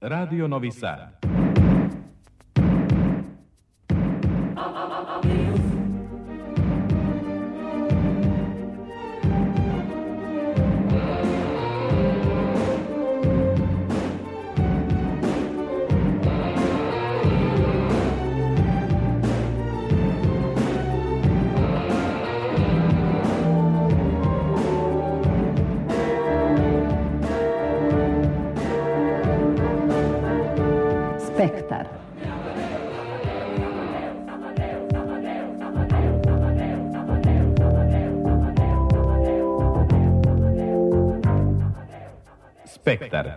Radio Novi Sad. Spektar. Spektar.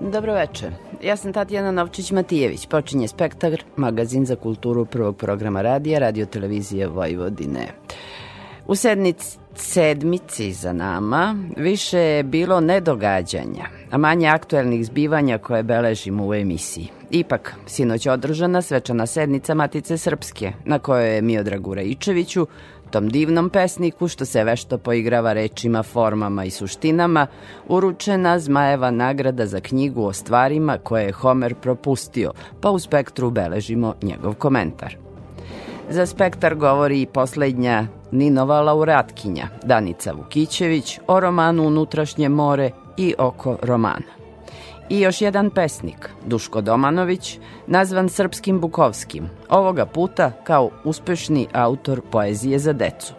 Dobro veče. Ja sam Tatjana Novčić-Matijević. Počinje Spektar, magazin za kulturu prvog programa radija, radio televizije Vojvodine. U sednici sedmici za nama više je bilo nedogađanja, a manje aktuelnih zbivanja koje beležimo u emisiji. Ipak, sinoć održana svečana sednica Matice Srpske, na kojoj je Miodragu Raičeviću, tom divnom pesniku što se vešto poigrava rečima, formama i suštinama, uručena Zmajeva nagrada za knjigu o stvarima koje je Homer propustio, pa u spektru beležimo njegov komentar. Za spektar govori i poslednja Ninova laureatkinja Danica Vukićević o romanu Unutrašnje more i oko romana. I još jedan pesnik, Duško Domanović, nazvan Srpskim Bukovskim, ovoga puta kao uspešni autor poezije za decu.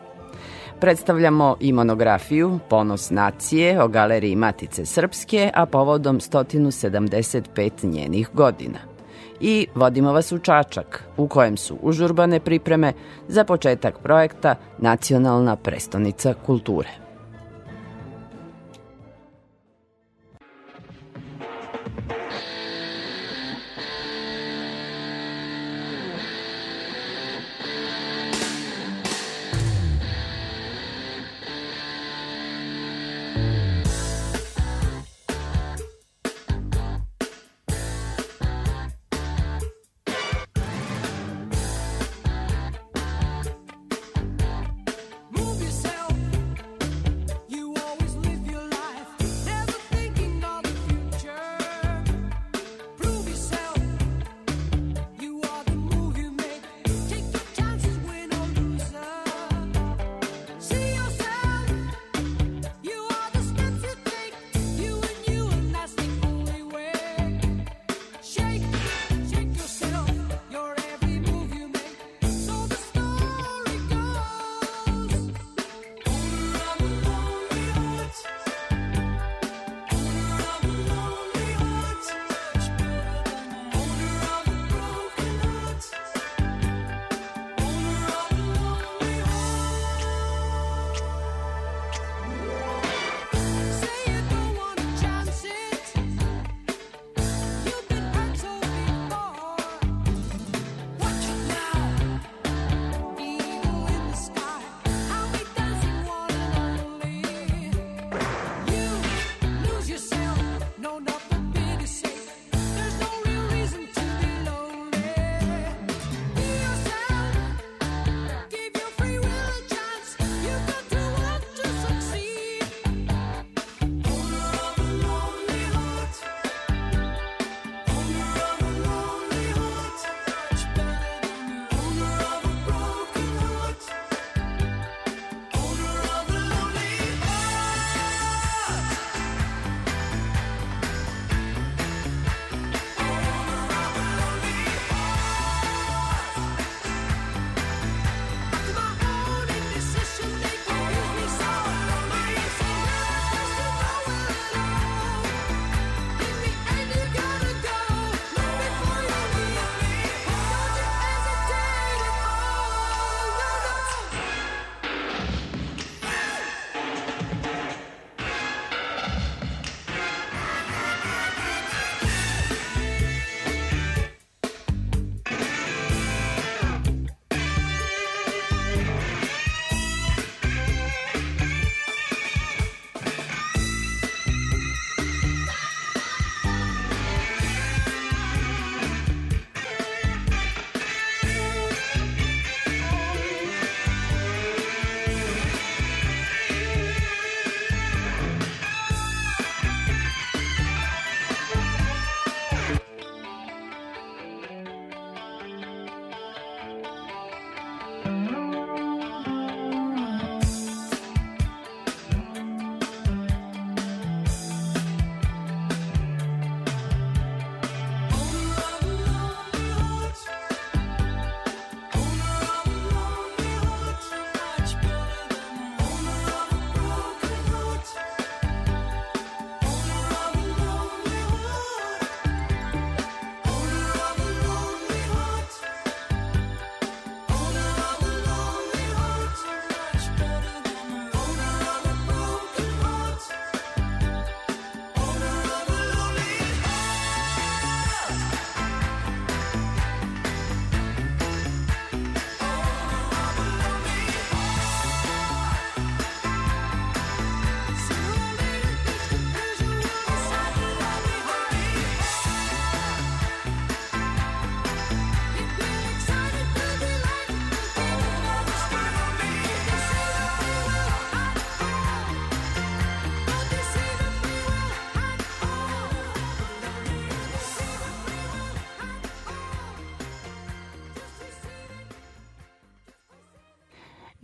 Predstavljamo i monografiju Ponos nacije o galeriji Matice Srpske, a povodom 175 njenih godina – i vodimo vas u Čačak, u kojem su užurbane pripreme za početak projekta Nacionalna prestonica kulture.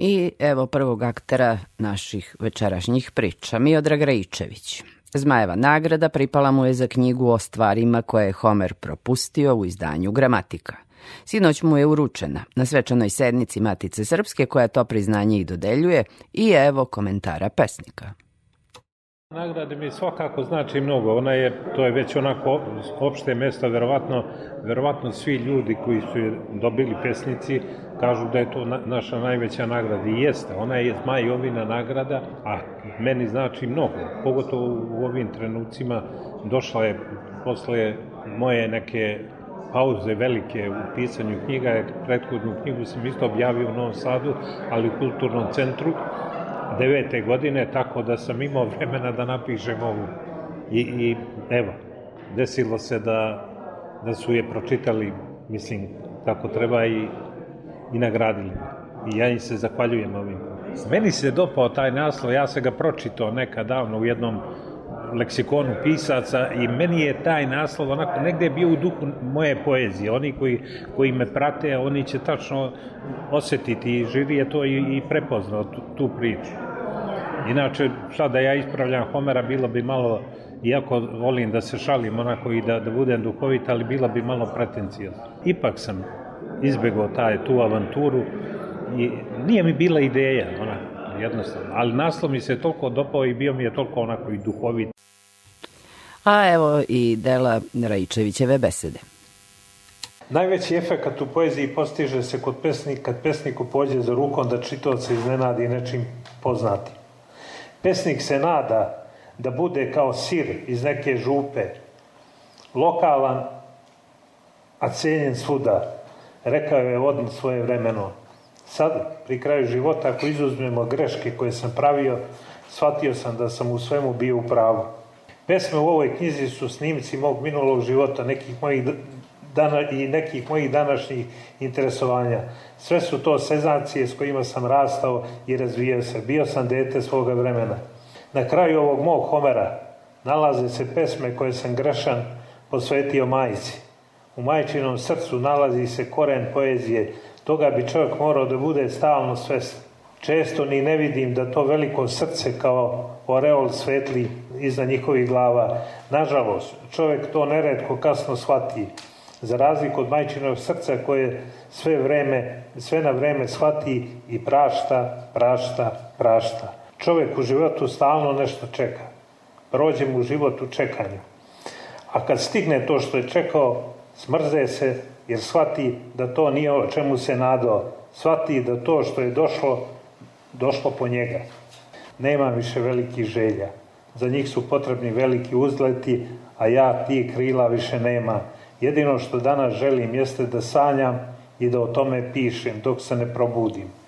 I evo prvog aktera naših večerašnjih priča, Miodrag Rajičević. Zmajeva nagrada pripala mu je za knjigu o stvarima koje je Homer propustio u izdanju Gramatika. Sinoć mu je uručena na svečanoj sednici Matice Srpske koja to priznanje i dodeljuje i evo komentara pesnika. Nagrade mi svakako znači mnogo. Ona je, to je već onako opšte mesto, verovatno, verovatno svi ljudi koji su je dobili pesnici kažu da je to na, naša najveća nagrada. I jeste, ona je Zmaj Jovina nagrada, a meni znači mnogo. Pogotovo u ovim trenucima došla je posle moje neke pauze velike u pisanju knjiga, prethodnu knjigu sam isto objavio u Novom Sadu, ali u kulturnom centru, devete godine, tako da sam imao vremena da napišem ovu. I, i evo, desilo se da, da su je pročitali, mislim, kako treba i, i nagradili. I ja im se zahvaljujem ovim. Meni se dopao taj naslov, ja sam ga pročitao nekad davno u jednom leksikonu pisaca i meni je taj naslov onako negde bio u duhu moje poezije. Oni koji, koji me prate, oni će tačno osetiti i žiri je to i, i prepoznao tu, tu priču. Inače, šta da ja ispravljam Homera, bilo bi malo, iako volim da se šalim onako i da, da budem duhovit, ali bila bi malo pretencijozna. Ipak sam izbegao taj, tu avanturu i nije mi bila ideja, onako, jednostavno. Ali naslov mi se toliko dopao i bio mi je toliko onako i duhovit. A evo i dela Rajičevićeve besede. Najveći efekat u poeziji postiže se kod pesnika, kad pesniku pođe za rukom da čitoca iznenadi nečim poznatim. Pesnik se nada da bude kao sir iz neke župe, lokalan, a cenjen svuda, rekao je Odin svoje vremeno. Sad, pri kraju života, ako izuzmemo greške koje sam pravio, shvatio sam da sam u svemu bio u pravu. Pesme u ovoj knjizi su snimci mog minulog života, nekih mojih dana, i nekih mojih današnjih interesovanja. Sve su to sezancije s kojima sam rastao i razvijao se. Bio sam dete svoga vremena. Na kraju ovog mog Homera nalaze se pesme koje sam grešan posvetio majici. U majčinom srcu nalazi se koren poezije, toga bi čovjek morao da bude stalno svestan. Često ni ne vidim da to veliko srce kao oreol svetli iza njihovih glava. Nažalost, čovjek to neredko kasno shvati za razliku od majčinog srca koje sve vreme, sve na vreme shvati i prašta, prašta, prašta. Čovek u životu stalno nešto čeka. Prođe mu život u čekanju. A kad stigne to što je čekao, smrze se jer shvati da to nije o čemu se nadao. Shvati da to što je došlo, došlo po njega. Nema više velikih želja. Za njih su potrebni veliki uzleti, a ja ti krila više nema. Jedino što danas želim jeste da sanjam i da o tome pišem dok se ne probudim.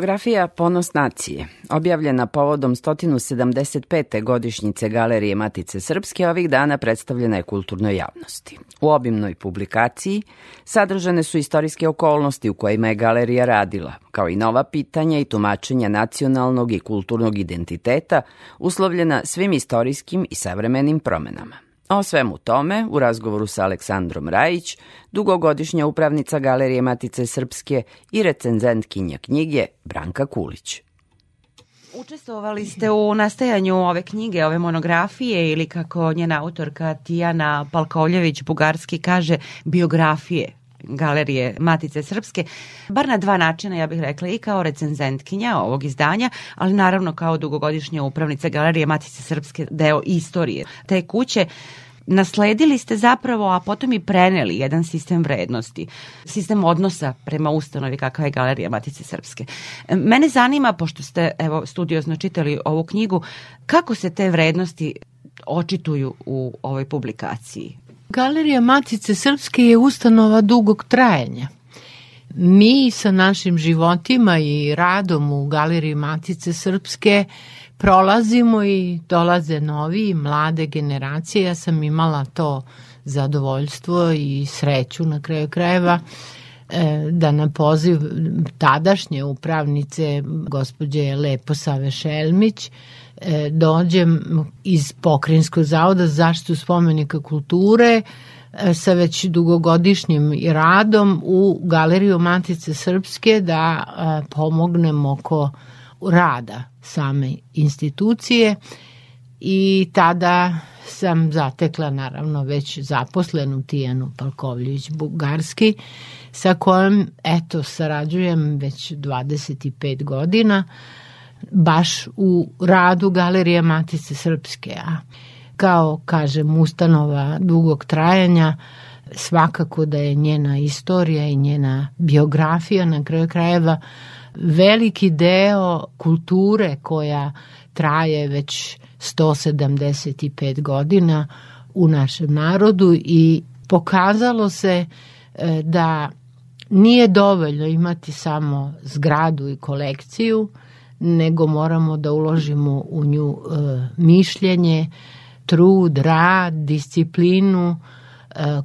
Monografija Ponos nacije, objavljena povodom 175. godišnjice Galerije Matice Srpske, ovih dana predstavljena je kulturnoj javnosti. U obimnoj publikaciji sadržane su istorijske okolnosti u kojima je galerija radila, kao i nova pitanja i tumačenja nacionalnog i kulturnog identiteta, uslovljena svim istorijskim i savremenim promenama. O svemu tome, u razgovoru sa Aleksandrom Rajić, dugogodišnja upravnica Galerije Matice Srpske i recenzentkinja knjige Branka Kulić. Učestvovali ste u nastajanju ove knjige, ove monografije ili kako njena autorka Tijana Palkovljević-Bugarski kaže, biografije galerije Matice Srpske, bar na dva načina, ja bih rekla, i kao recenzentkinja ovog izdanja, ali naravno kao dugogodišnja upravnica galerije Matice Srpske, deo istorije te kuće nasledili ste zapravo, a potom i preneli jedan sistem vrednosti, sistem odnosa prema ustanovi kakva je Galerija Matice Srpske. Mene zanima, pošto ste evo, studiozno čitali ovu knjigu, kako se te vrednosti očituju u ovoj publikaciji? Galerija Matice Srpske je ustanova dugog trajanja. Mi sa našim životima i radom u Galeriji Matice Srpske prolazimo i dolaze novi, mlade generacije. Ja sam imala to zadovoljstvo i sreću na kraju krajeva e, da na poziv tadašnje upravnice gospođe Lepo Save Šelmić e, dođem iz Pokrinjskog zavoda za zaštitu spomenika kulture e, sa već dugogodišnjim radom u Galeriju Matice Srpske da pomognem oko rada same institucije i tada sam zatekla naravno već zaposlenu Tijanu Palkovljević-Bugarski sa kojom eto sarađujem već 25 godina baš u radu Galerije Matice Srpske. A kao, kažem, ustanova dugog trajanja, svakako da je njena istorija i njena biografija na kraju krajeva veliki deo kulture koja traje već 175 godina u našem narodu i pokazalo se e, da nije dovoljno imati samo zgradu i kolekciju, nego moramo da uložimo u nju e, mišljenje, trud, rad, disciplinu,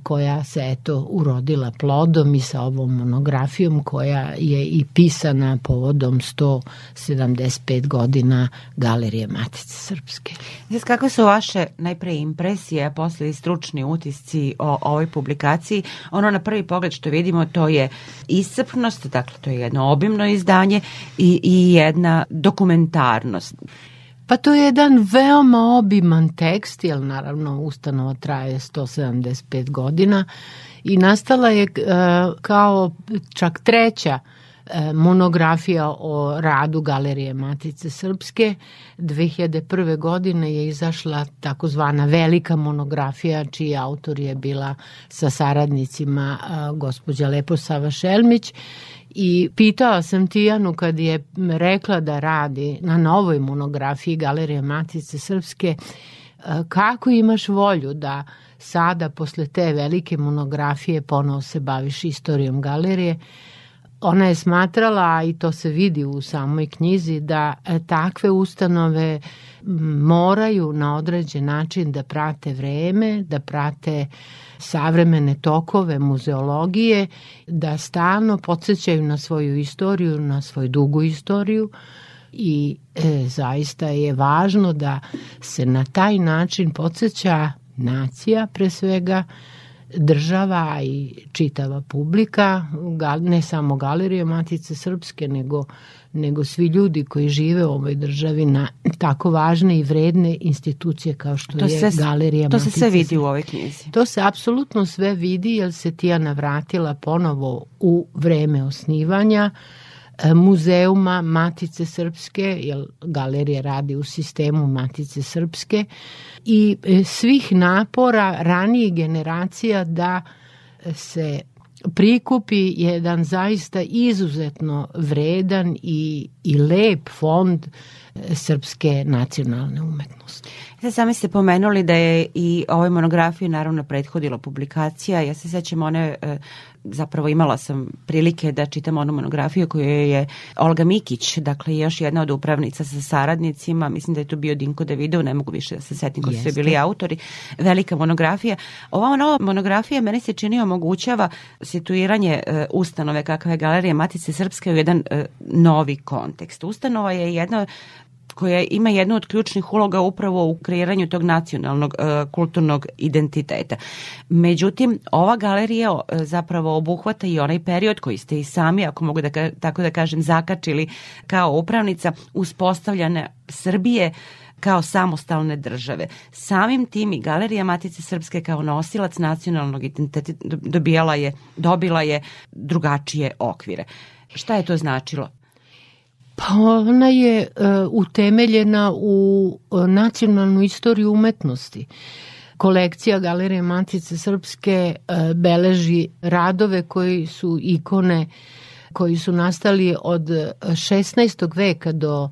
koja se eto urodila plodom i sa ovom monografijom koja je i pisana povodom 175 godina Galerije Matice Srpske. Jes, kakve su vaše najpre impresije, a posle i stručni utisci o ovoj publikaciji? Ono na prvi pogled što vidimo to je iscrpnost, dakle to je jedno obimno izdanje i, i jedna dokumentarnost. Pa to je jedan veoma obiman tekst, jer naravno ustanova traje 175 godina i nastala je uh, kao čak treća e, monografija o radu Galerije Matice Srpske. 2001. godine je izašla takozvana velika monografija čiji autor je bila sa saradnicima uh, gospođa Leposava Šelmić I pitao sam Tijanu kad je rekla da radi na novoj monografiji Galerije Matice Srpske, e, kako imaš volju da sada posle te velike monografije ponovo se baviš istorijom galerije, ona je smatrala, i to se vidi u samoj knjizi, da e, takve ustanove moraju na određen način da prate vreme, da prate savremene tokove muzeologije, da stalno podsjećaju na svoju istoriju, na svoju dugu istoriju. I e, zaista je važno da se na taj način podsjeća nacija pre svega, država i čitava publika, ne samo galerije Matice Srpske, nego, nego svi ljudi koji žive u ovoj državi na tako važne i vredne institucije kao što to je se, Galerija to Matice. To se sve vidi u ovoj knjizi. To se apsolutno sve vidi jer se Tijana vratila ponovo u vreme osnivanja muzeuma Matice Srpske, jer galerija radi u sistemu Matice Srpske i e, svih napora ranijih generacija da se prikupi jedan zaista izuzetno vredan i, i lep fond e, srpske nacionalne umetnosti. Sad sami ste pomenuli da je i ovoj monografiji naravno prethodila publikacija. Ja se sećam one, e, zapravo imala sam prilike da čitam onu monografiju koju je Olga Mikić, dakle još jedna od upravnica sa saradnicima, mislim da je to bio Dinko Davidov, ne mogu više da se setim koji su bili autori, velika monografija. Ova nova monografija meni se čini omogućava situiranje e, ustanove kakva je Galerija Matice Srpske u jedan e, novi kontekst. Ustanova je jedna koja ima jednu od ključnih uloga upravo u kreiranju tog nacionalnog e, kulturnog identiteta. Međutim, ova galerija e, zapravo obuhvata i onaj period koji ste i sami, ako mogu da tako da kažem, zakačili kao upravnica uspostavljane Srbije kao samostalne države. Samim tim i Galerija Matice Srpske kao nosilac nacionalnog identiteta dobijala je, dobila je drugačije okvire. Šta je to značilo? Pa ona je e, utemeljena u e, nacionalnu istoriju umetnosti. Kolekcija Galerije Matice Srpske e, beleži radove koji su ikone koji su nastali od 16. veka do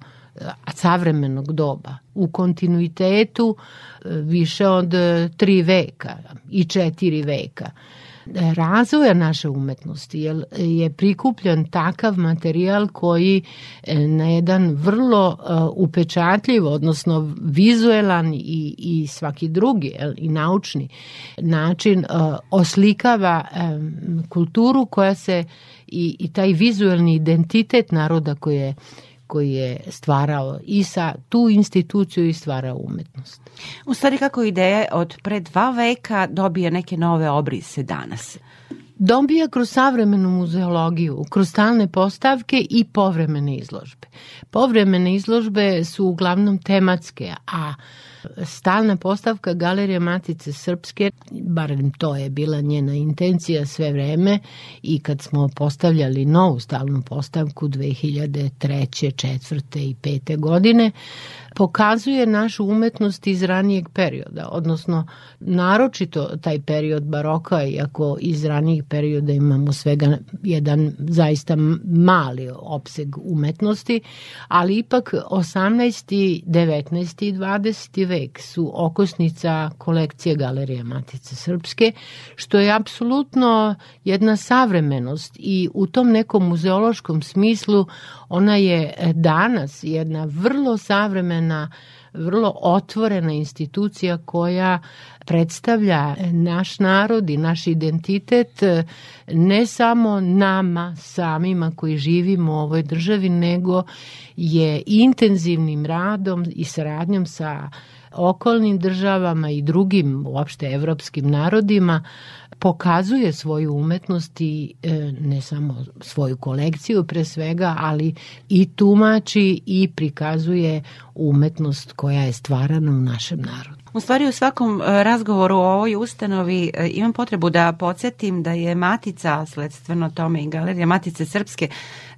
savremenog doba u kontinuitetu više od tri veka i četiri veka razvoja naše umetnosti jer je prikupljen takav materijal koji e, na jedan vrlo e, upečatljiv, odnosno vizuelan i, i svaki drugi i naučni način e, oslikava kulturu koja se i, i taj vizuelni identitet naroda koji je koji je stvarao i sa tu instituciju i stvarao umetnost. U stvari kako ideje od pre dva veka dobije neke nove obrise danas? Dobija kroz savremenu muzeologiju, kroz stalne postavke i povremene izložbe. Povremene izložbe su uglavnom tematske, a stalna postavka Galerije Matice Srpske, barem to je bila njena intencija sve vreme i kad smo postavljali novu stalnu postavku 2003. 4. i 5. godine, pokazuje našu umetnost iz ranijeg perioda, odnosno naročito taj period baroka, iako iz ranijih perioda imamo svega jedan zaista mali opseg umetnosti, ali ipak 18. 19. i 20. vek su okosnica kolekcije Galerije Matice Srpske, što je apsolutno jedna savremenost i u tom nekom muzeološkom smislu ona je danas jedna vrlo savremena vrlo otvorena institucija koja predstavlja naš narod i naš identitet ne samo nama samima koji živimo u ovoj državi, nego je intenzivnim radom i saradnjom sa okolnim državama i drugim uopšte evropskim narodima pokazuje svoju umetnost i e, ne samo svoju kolekciju pre svega, ali i tumači i prikazuje umetnost koja je stvarana u našem narodu. U stvari u svakom e, razgovoru o ovoj ustanovi e, imam potrebu da podsjetim da je Matica, sledstveno tome i Galerija Matice Srpske,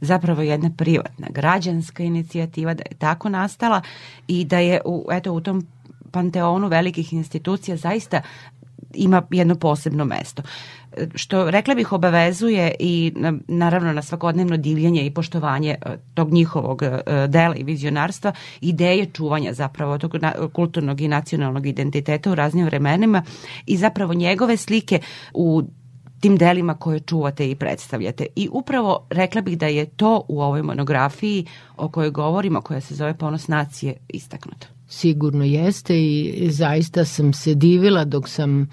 zapravo jedna privatna, građanska inicijativa, da je tako nastala i da je u, eto, u tom panteonu velikih institucija zaista ima jedno posebno mesto što rekla bih obavezuje i naravno na svakodnevno divljenje i poštovanje e, tog njihovog e, dela i vizionarstva, ideje čuvanja zapravo tog kulturnog i nacionalnog identiteta u raznim vremenima i zapravo njegove slike u tim delima koje čuvate i predstavljate. I upravo rekla bih da je to u ovoj monografiji o kojoj govorimo, koja se zove Ponos nacije, istaknuto. Sigurno jeste i zaista sam se divila dok sam e,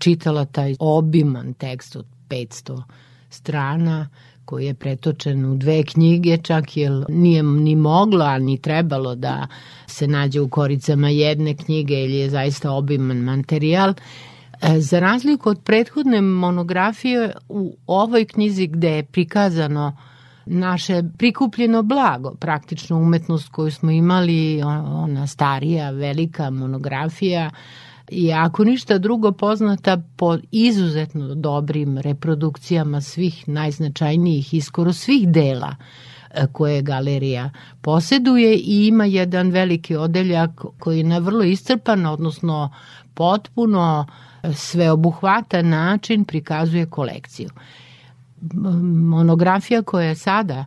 čitala taj obiman tekst od 500 strana koji je pretočen u dve knjige, čak jer nije ni moglo, a ni trebalo da se nađe u koricama jedne knjige ili je zaista obiman materijal. E, za razliku od prethodne monografije, u ovoj knjizi gde je prikazano naše prikupljeno blago, praktično umetnost koju smo imali, ona starija, velika monografija, i ako ništa drugo poznata po izuzetno dobrim reprodukcijama svih najznačajnijih i skoro svih dela e, koje galerija poseduje. I ima jedan veliki odeljak koji na vrlo iscrpan, odnosno potpuno sveobuhvatan način prikazuje kolekciju monografija koja je sada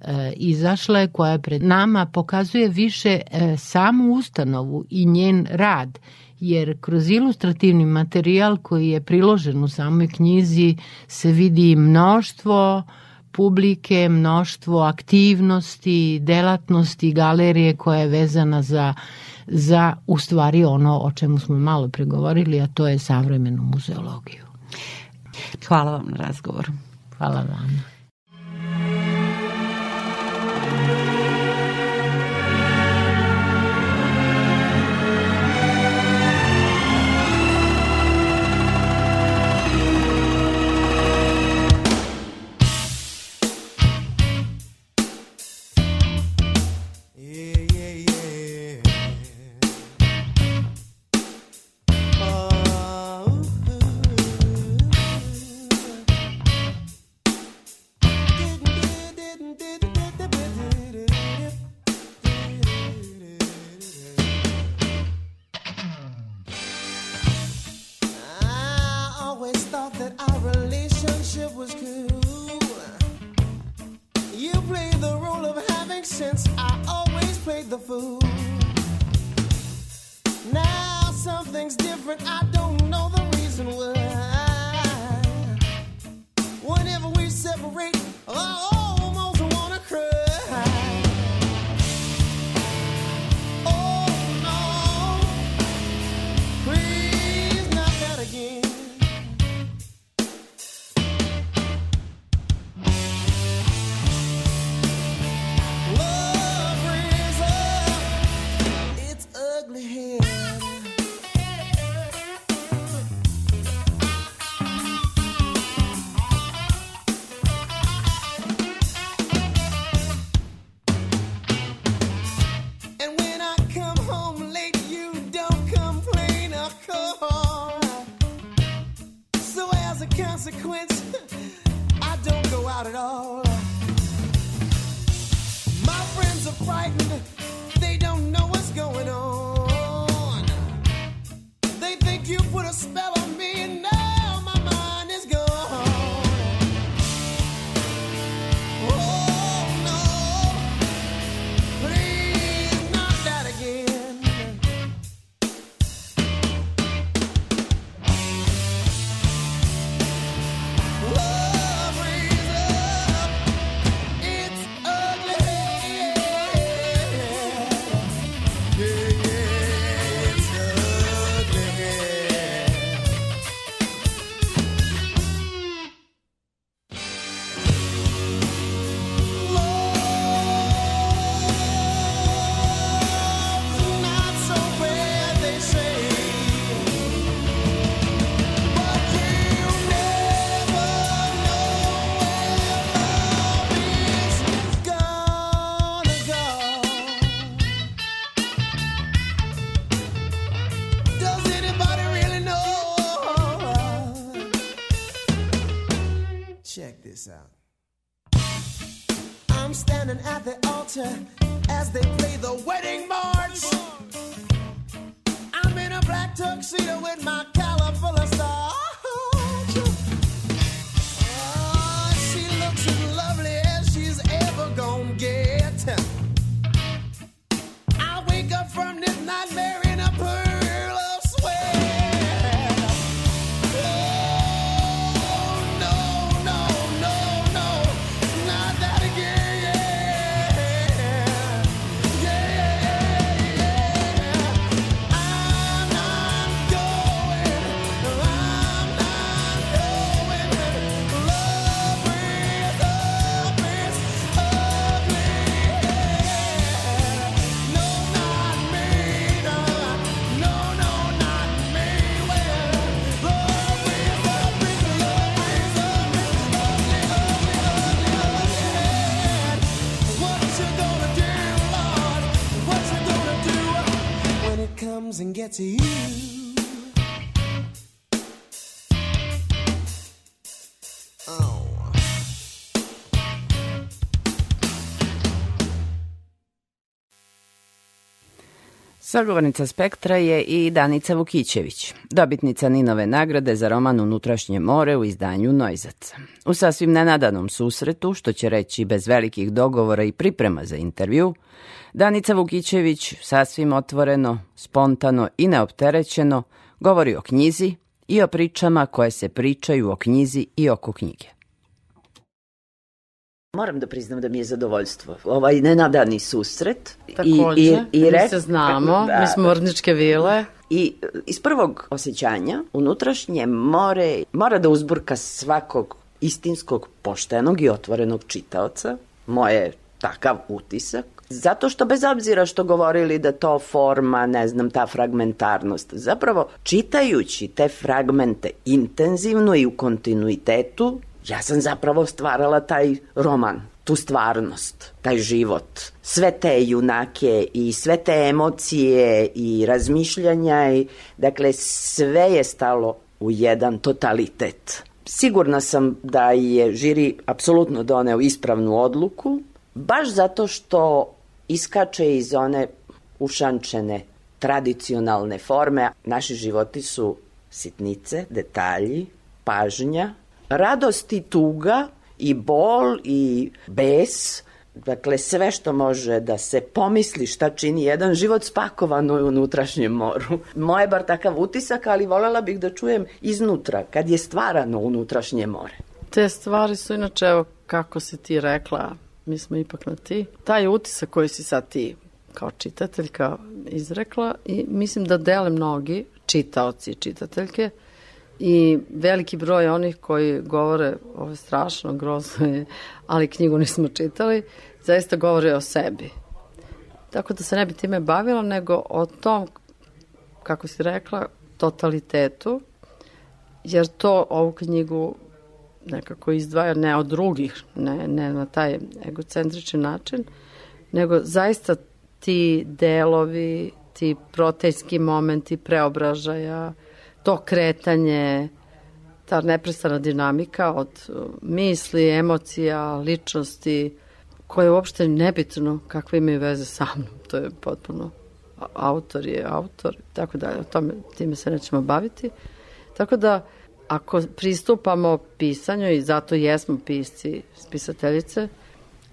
e, izašla, koja je pred nama, pokazuje više e, samu ustanovu i njen rad, jer kroz ilustrativni materijal koji je priložen u samoj knjizi se vidi mnoštvo publike, mnoštvo aktivnosti, delatnosti, galerije koja je vezana za za u stvari ono o čemu smo malo pregovorili, a to je savremenu muzeologiju. Hvala vam na razgovoru. Hvala vama. comes and gets you. Sagovornica Spektra je i Danica Vukićević, dobitnica Ninove nagrade za roman Unutrašnje more u izdanju Nojzac. U sasvim nenadanom susretu, što će reći bez velikih dogovora i priprema za intervju, Danica Vukićević sasvim otvoreno, spontano i neopterećeno govori o knjizi i o pričama koje se pričaju o knjizi i oko knjige. Moram da priznam da mi je zadovoljstvo. Ovaj nenadani susret. Takođe, mi se znamo, mi smo Vrničke vile. I iz prvog osjećanja, unutrašnje more mora da uzburka svakog istinskog, poštenog i otvorenog čitaoca. Moje takav utisak. Zato što bez obzira što govorili da to forma, ne znam, ta fragmentarnost, zapravo čitajući te fragmente intenzivno i u kontinuitetu, ja sam zapravo stvarala taj roman, tu stvarnost, taj život, sve te junake i sve te emocije i razmišljanja i dakle sve je stalo u jedan totalitet. Sigurna sam da je žiri apsolutno doneo ispravnu odluku, baš zato što iskače iz one ušančene tradicionalne forme. Naši životi su sitnice, detalji, pažnja, radost i tuga i bol i bes, dakle sve što može da se pomisli šta čini jedan život spakovano u unutrašnjem moru. Moje bar takav utisak, ali volela bih da čujem iznutra, kad je stvarano unutrašnje more. Te stvari su inače, evo kako si ti rekla, mi smo ipak na ti. Taj utisak koji si sad ti kao čitateljka izrekla i mislim da dele mnogi čitaoci i čitateljke i veliki broj onih koji govore ovo je strašno, grozno je, ali knjigu nismo čitali, zaista govore o sebi. Tako da se ne bi time bavila, nego o tom, kako si rekla, totalitetu, jer to ovu knjigu nekako izdvaja ne od drugih, ne, ne na taj egocentrični način, nego zaista ti delovi, ti protejski momenti preobražaja, to kretanje, ta neprestana dinamika od uh, misli, emocija, ličnosti, koje je uopšte nebitno kakve imaju veze sa mnom. To je potpuno autor je autor, tako da o tome, time se nećemo baviti. Tako da, ako pristupamo pisanju i zato jesmo pisci, spisateljice,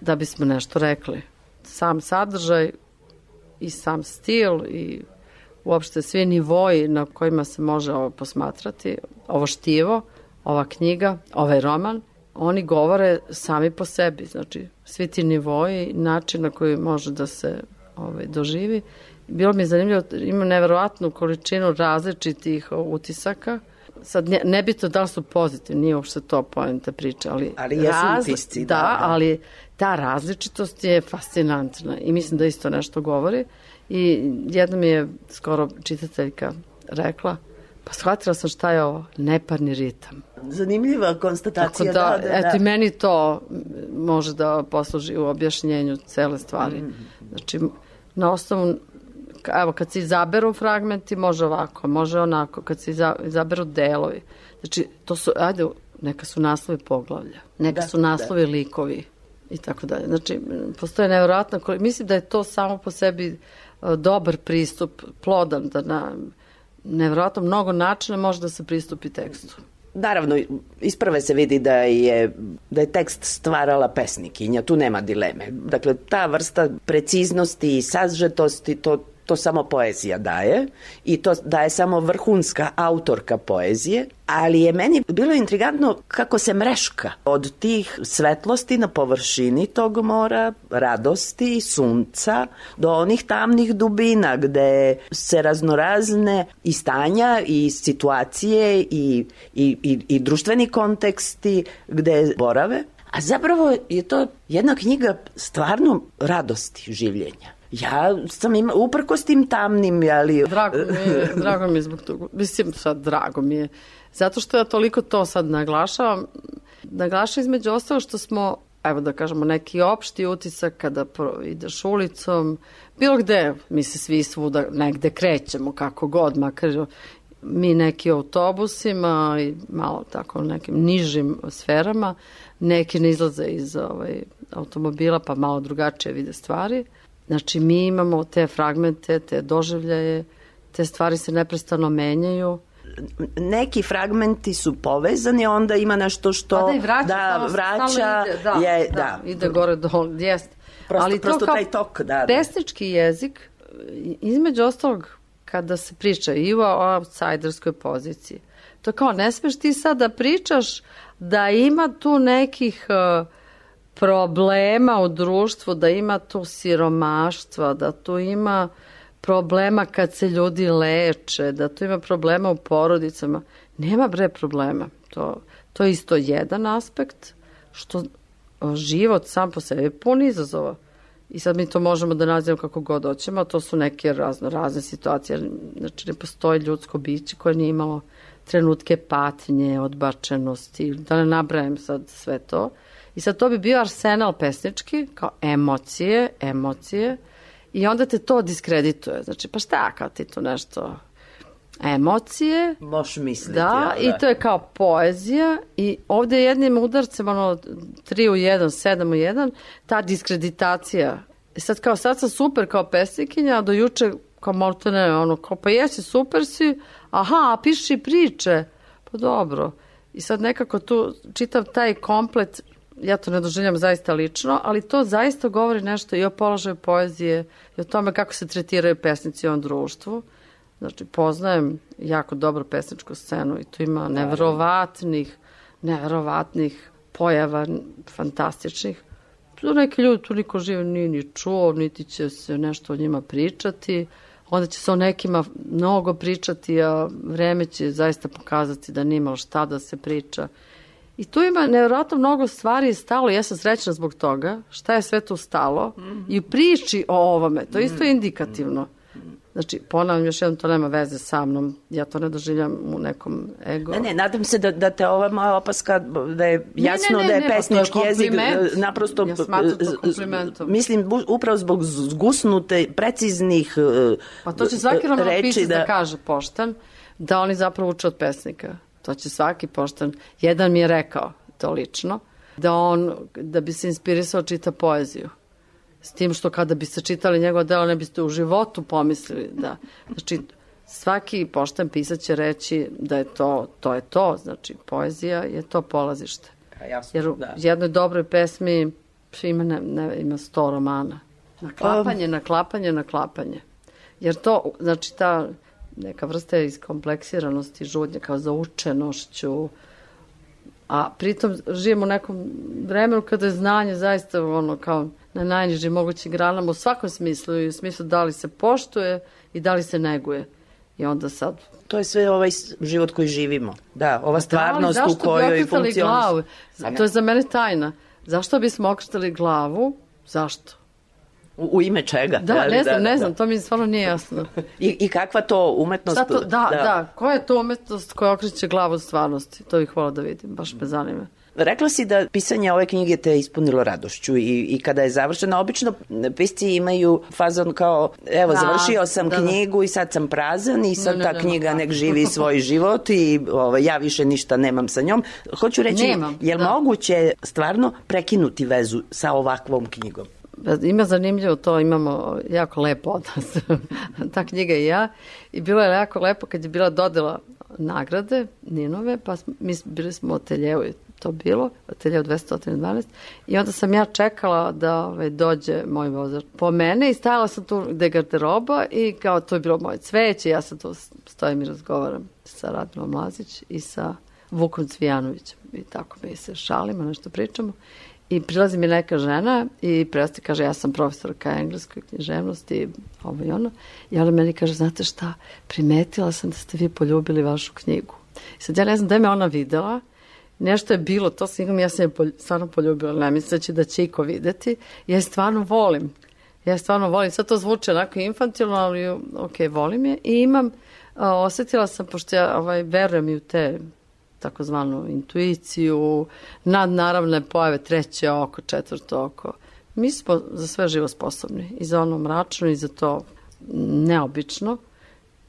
da bismo nešto rekli. Sam sadržaj i sam stil i uopšte svi nivoji na kojima se može ovo posmatrati, ovo štivo, ova knjiga, ovaj roman, oni govore sami po sebi, znači svi ti nivoji, način na koji može da se ovaj, doživi. Bilo mi je zanimljivo, ima neverovatnu količinu različitih utisaka, sad ne, nebitno da li su pozitivni, nije uopšte to poenta priče, ali... Ali jesu utisci, da, da, da. ali ta različitost je fascinantna i mislim da isto nešto govori. I jedna mi je skoro čitateljka rekla, pa shvatila sam šta je ovo, neparni ritam. Zanimljiva konstatacija, Tako da, da, da, eto da. i meni to može da posluži u objašnjenju cele stvari. Mhm. Znači, na osnovu, evo, kad se izaberu fragmenti, može ovako, može onako, kad se iza- izaberu delovi. Znači, to su, ajde, neka su naslovi poglavlja, neka Da, su naslovi likovi i tako dalje. Znači, postoje nevjerojatno, mislim da je to samo po sebi dobar pristup, plodan, da na nevjerojatno mnogo načina može da se pristupi tekstu. Naravno, isprve se vidi da je, da je tekst stvarala pesnikinja, tu nema dileme. Dakle, ta vrsta preciznosti i sažetosti, to, to samo poezija daje i to daje samo vrhunska autorka poezije, ali je meni bilo intrigantno kako se mreška od tih svetlosti na površini tog mora, radosti, sunca, do onih tamnih dubina gde se raznorazne i stanja i situacije i, i, i, i društveni konteksti gde borave. A zapravo je to jedna knjiga stvarno radosti življenja. Ja sam ima, uprkos tim tamnim, ali... Drago mi je, drago mi je zbog toga. Mislim, sad drago mi je. Zato što ja toliko to sad naglašavam. Naglašavam između ostalo što smo, evo da kažemo, neki opšti utisak kada ideš ulicom, bilo gde, mi se svi svuda negde krećemo, kako god, makar mi neki autobusima i malo tako nekim nižim sferama, neki ne izlaze iz ovaj, automobila pa malo drugačije vide stvari. Znači, mi imamo te fragmente, te doživljaje, te stvari se neprestano menjaju. neki fragmenti su povezani, onda ima nešto što Pa da i vraća, da, vraća stalno ide, da, je, da, da, ide gore dol, jest. Prosto- Ali to prosto kao taj tok, da, da. Pesnički jezik, između ostalog, kada se priča i o outsiderskoj poziciji, to kao ne smeš ti sad da pričaš da ima tu nekih uh, problema u društvu, da ima tu siromaštva, da tu ima problema kad se ljudi leče, da tu ima problema u porodicama. Nema bre problema. To, to je isto jedan aspekt, što život sam po sebi pun izazova. I sad mi to možemo da nazivamo kako god hoćemo, to su neke razno, razne situacije. Znači, ne postoji ljudsko biće koje nije imalo trenutke patnje, odbačenosti, da ne nabrajem sad sve to. I sad to bi bio arsenal pesnički, kao emocije, emocije, i onda te to diskredituje. Znači, pa šta, kao ti tu nešto emocije, Možeš misliti. da, ja, i to je kao poezija i ovde jednim udarcem, ono, 3 u 1, 7 u 1, ta diskreditacija. I sad kao, sad sam super kao pesnikinja, a do juče kao možda ne, ono, kao pa jesi, super si, aha, a piši priče, pa dobro. I sad nekako tu čitav taj komplet, ja to ne doživljam zaista lično, ali to zaista govori nešto i o položaju poezije i o tome kako se tretiraju pesnici u ovom društvu. Znači, poznajem jako dobro pesničku scenu i tu ima neverovatnih, neverovatnih pojava, fantastičnih. Tu neki ljudi tu niko žive nije ni čuo, niti će se nešto o njima pričati. Onda će se o nekima mnogo pričati, a vreme će zaista pokazati da nima šta da se priča. I tu ima nevjerojatno mnogo stvari stalo, ja sam srećna zbog toga, šta je sve tu stalo i u priči o ovome, to je isto indikativno. Znači, ponavljam još jednom, to nema veze sa mnom, ja to ne doživljam u nekom ego. Ne, ne, nadam se da, da te ova moja opaska, da je jasno ne, da je ne, pa to je pesnički jezik kompliment. e, naprosto... Ja to e. Mislim, upravo zbog zgusnute, preciznih e, Pa to će svaki romanopisac reči da... kaže pošten, da oni zapravo uče od pesnika. To će svaki pošten. Jedan mi je rekao, to lično, da on, da bi se inspirisao čita poeziju. S tim što kada biste čitali njegova dela ne biste u životu pomislili da, znači, svaki pošten pisac će reći da je to, to je to, znači poezija je to polazište. Jasno, Jer u da. jednoj dobroj pesmi ima, ne, ne, ima sto romana. Naklapanje, naklapanje, naklapanje. Jer to, znači ta neka vrsta iskompleksiranosti žudnja kao za učenošću, a pritom živimo u nekom vremenu kada je znanje zaista ono kao na najnižim mogućim granama u svakom smislu i u smislu da li se poštuje i da li se neguje. I onda sad To je sve ovaj život koji živimo. Da, ova Da, stvarnost u zašto bi kojoj ne. To je za mene tajna. Zašto bismo okretali glavu? Zašto? U, u ime čega? Da, Ali ne znam, da, ne da. znam, to mi stvarno nije jasno. I, I kakva to umetnost? Šta to, da, da, koja je to umetnost koja okreće glavu od stvarnosti? To bih hvala da vidim, baš me zanima. Rekla si da pisanje ove knjige te ispunilo radošću i, i kada je završena, obično pisci imaju fazon kao, evo, Da, završio sam da, da. knjigu i sad sam prazan i sad Ne, ne, ta nema knjiga tako. nek živi svoj život i ovaj, ja više ništa nemam sa njom. Hoću reći, Nemam, je li da. moguće stvarno prekinuti vezu sa ovakvom knjigom? Ima zanimljivo to, imamo jako lepo odnos, ta knjiga i ja. I bilo je jako lepo kad je bila dodela nagrade Ninove, pa mi bili smo u ateljevu i to bilo, ateljevu 212. I onda sam ja čekala da ovaj, dođe moj vozač po mene i stajala sam tu gde garderoba i kao to je bilo moje cveće, ja sam tu stojim i razgovaram sa Radmilom Lazić i sa Vukom Cvijanovićem i tako mi se šalimo, nešto pričamo. I prilazi mi neka žena i presti kaže ja sam profesorka engleskoj književnosti ovo i ono. I ona meni kaže znate šta, primetila sam da ste vi poljubili vašu knjigu. I sad ja ne znam da je me ona videla, nešto je bilo, to sam ja sam je polj- stvarno poljubila, ne misleći da će iko videti. Ja je stvarno volim. Ja je stvarno volim. Sad to zvuče onako infantilno, ali ok, volim je. I imam, osetila sam, pošto ja ovaj, verujem i u te takozvanu intuiciju, nadnaravne pojave, treće oko, četvrto oko. Mi smo za sve živo sposobni. I za ono mračno i za to neobično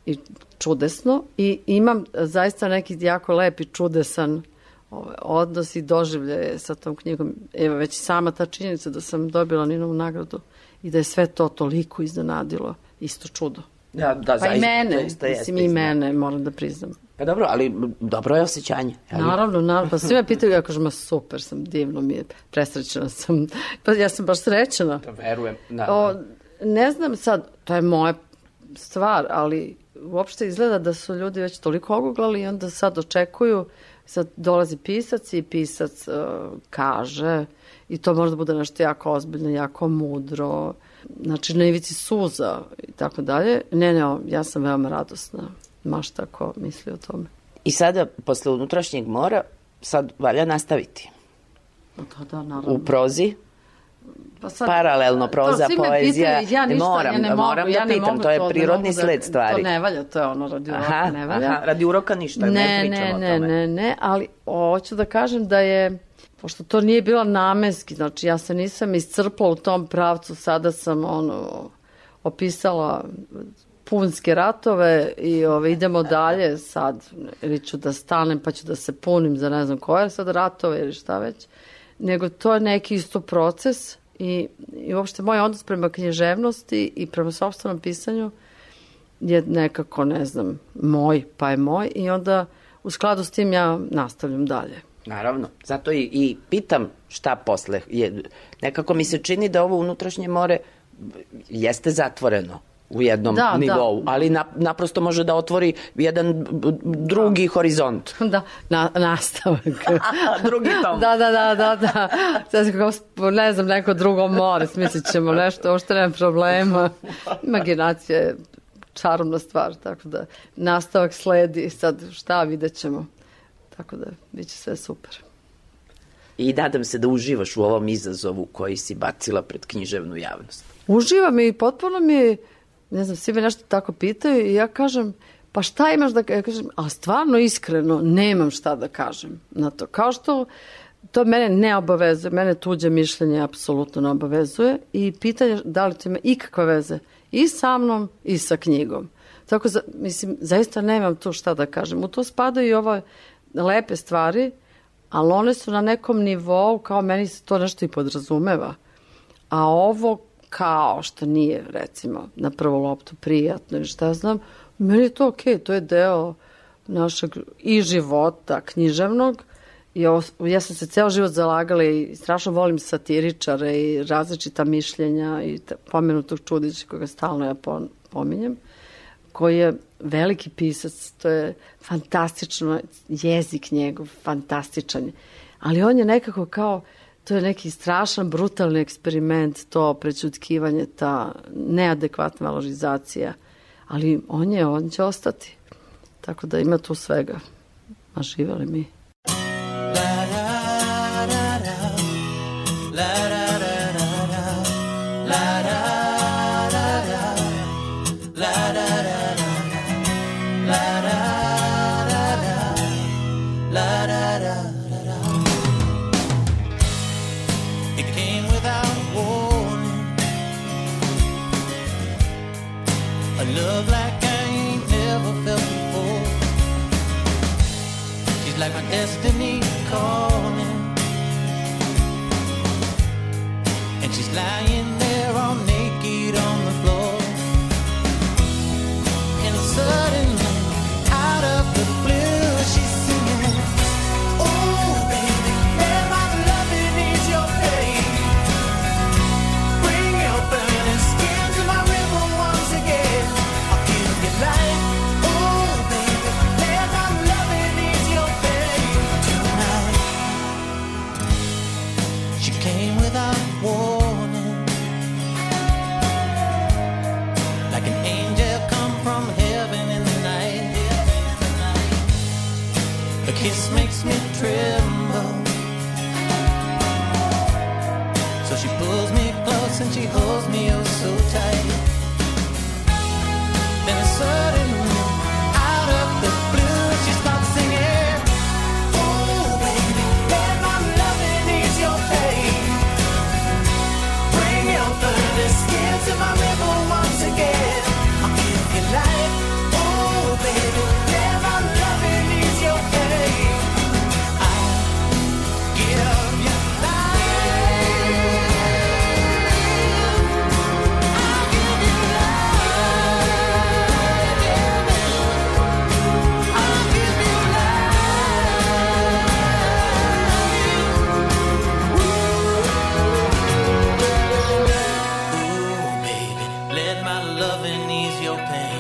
i čudesno. I imam zaista neki jako lep i čudesan ovaj, odnos i doživljaje sa tom knjigom. Evo, već sama ta činjenica da sam dobila Ninovu nagradu i da je sve to toliko iznenadilo. Isto čudo. Da, da, Pa i mene, zaista jeste mislim i istina. mene, moram da priznam. Pa dobro, ali dobro je osjećanje. jel? Naravno, naravno. Pa svi me pitaju, ja kažem, super sam, divno mi je, presrećena sam. Pa ja sam baš srećena. Da, verujem. Da, O, da. ne znam sad, to je moja stvar, ali uopšte izgleda da su ljudi već toliko oguglali i onda sad očekuju, sad dolazi pisac i pisac uh, kaže i to možda bude nešto jako ozbiljno, jako mudro, znači na ivici suza i tako dalje. Ne, ne, ja sam veoma radosna, maš tako misli o tome. I sada, posle unutrašnjeg mora, sad valja nastaviti. Da, da, naravno. U prozi, Pa sad, paralelno to proza, me poezija. pitaju, ja ništa, moram, ja ne mogu, moram da ja ne pitam, mogu to je ne prirodni da- sled stvari. To ne valja, to je ono radi uroka, Aha, ne valja. aha, radi uroka ništa, ne, Ne, pričamo ne, o ne, tome. ne, ne, ali hoću da kažem da je, pošto to nije bilo namenski, znači ja se nisam iscrpla u tom pravcu, sada sam ono, opisala punske ratove i ove, idemo dalje sad, ili ću da stanem pa ću da se punim za ne znam koje sad ratove ili šta već, nego to je neki isto proces i, i uopšte moj odnos prema književnosti i prema sobstvenom pisanju je nekako, ne znam, moj, pa je moj i onda u skladu s tim ja nastavljam dalje. Naravno, zato i, i pitam šta posle. Je, nekako mi se čini da ovo unutrašnje more jeste zatvoreno u jednom Da, da. nivou, ali na, naprosto može da otvori jedan drugi horizont. Da, na, nastavak. drugi tom. da, da, da, da, da. Sad kako, sp- ne znam, neko drugo more, smislit ćemo nešto, uopšte nema problema. Imaginacija je čarobna stvar, tako da nastavak sledi, sad šta vidjet ćemo. Tako da, bit će sve super. I nadam se da uživaš u ovom izazovu koji si bacila pred književnu javnost. uživam i potpuno mi, ne znam, svi me nešto tako pitaju i ja kažem, pa šta imaš da, ja kažem, a stvarno iskreno nemam šta da kažem na to. Kao što to mene ne obavezuje, mene tuđe mišljenje apsolutno ne obavezuje i pitanje da li to ima ikakve veze i sa mnom i sa knjigom. Tako, za, mislim, zaista nemam tu šta da kažem. U to spadaju i ove lepe stvari, ali one su na nekom nivou, kao meni se to nešto i podrazumeva. A ovo kao što nije, recimo, na prvu loptu prijatno i šta znam, meni je to okej, to je deo našeg i života književnog i ovo, ja sam se ceo život zalagala i strašno volim satiričare i različita mišljenja i pomenutog Čudića koga stalno ja pominjem koji je veliki pisac, to je fantastično, jezik njegov, fantastičan. Ali on je nekako kao, to je neki strašan, brutalni eksperiment, to prećutkivanje, ta neadekvatna valorizacija. Ali on je, on će ostati. Tako da ima tu svega. A živeli mi. 曾记得 your pain.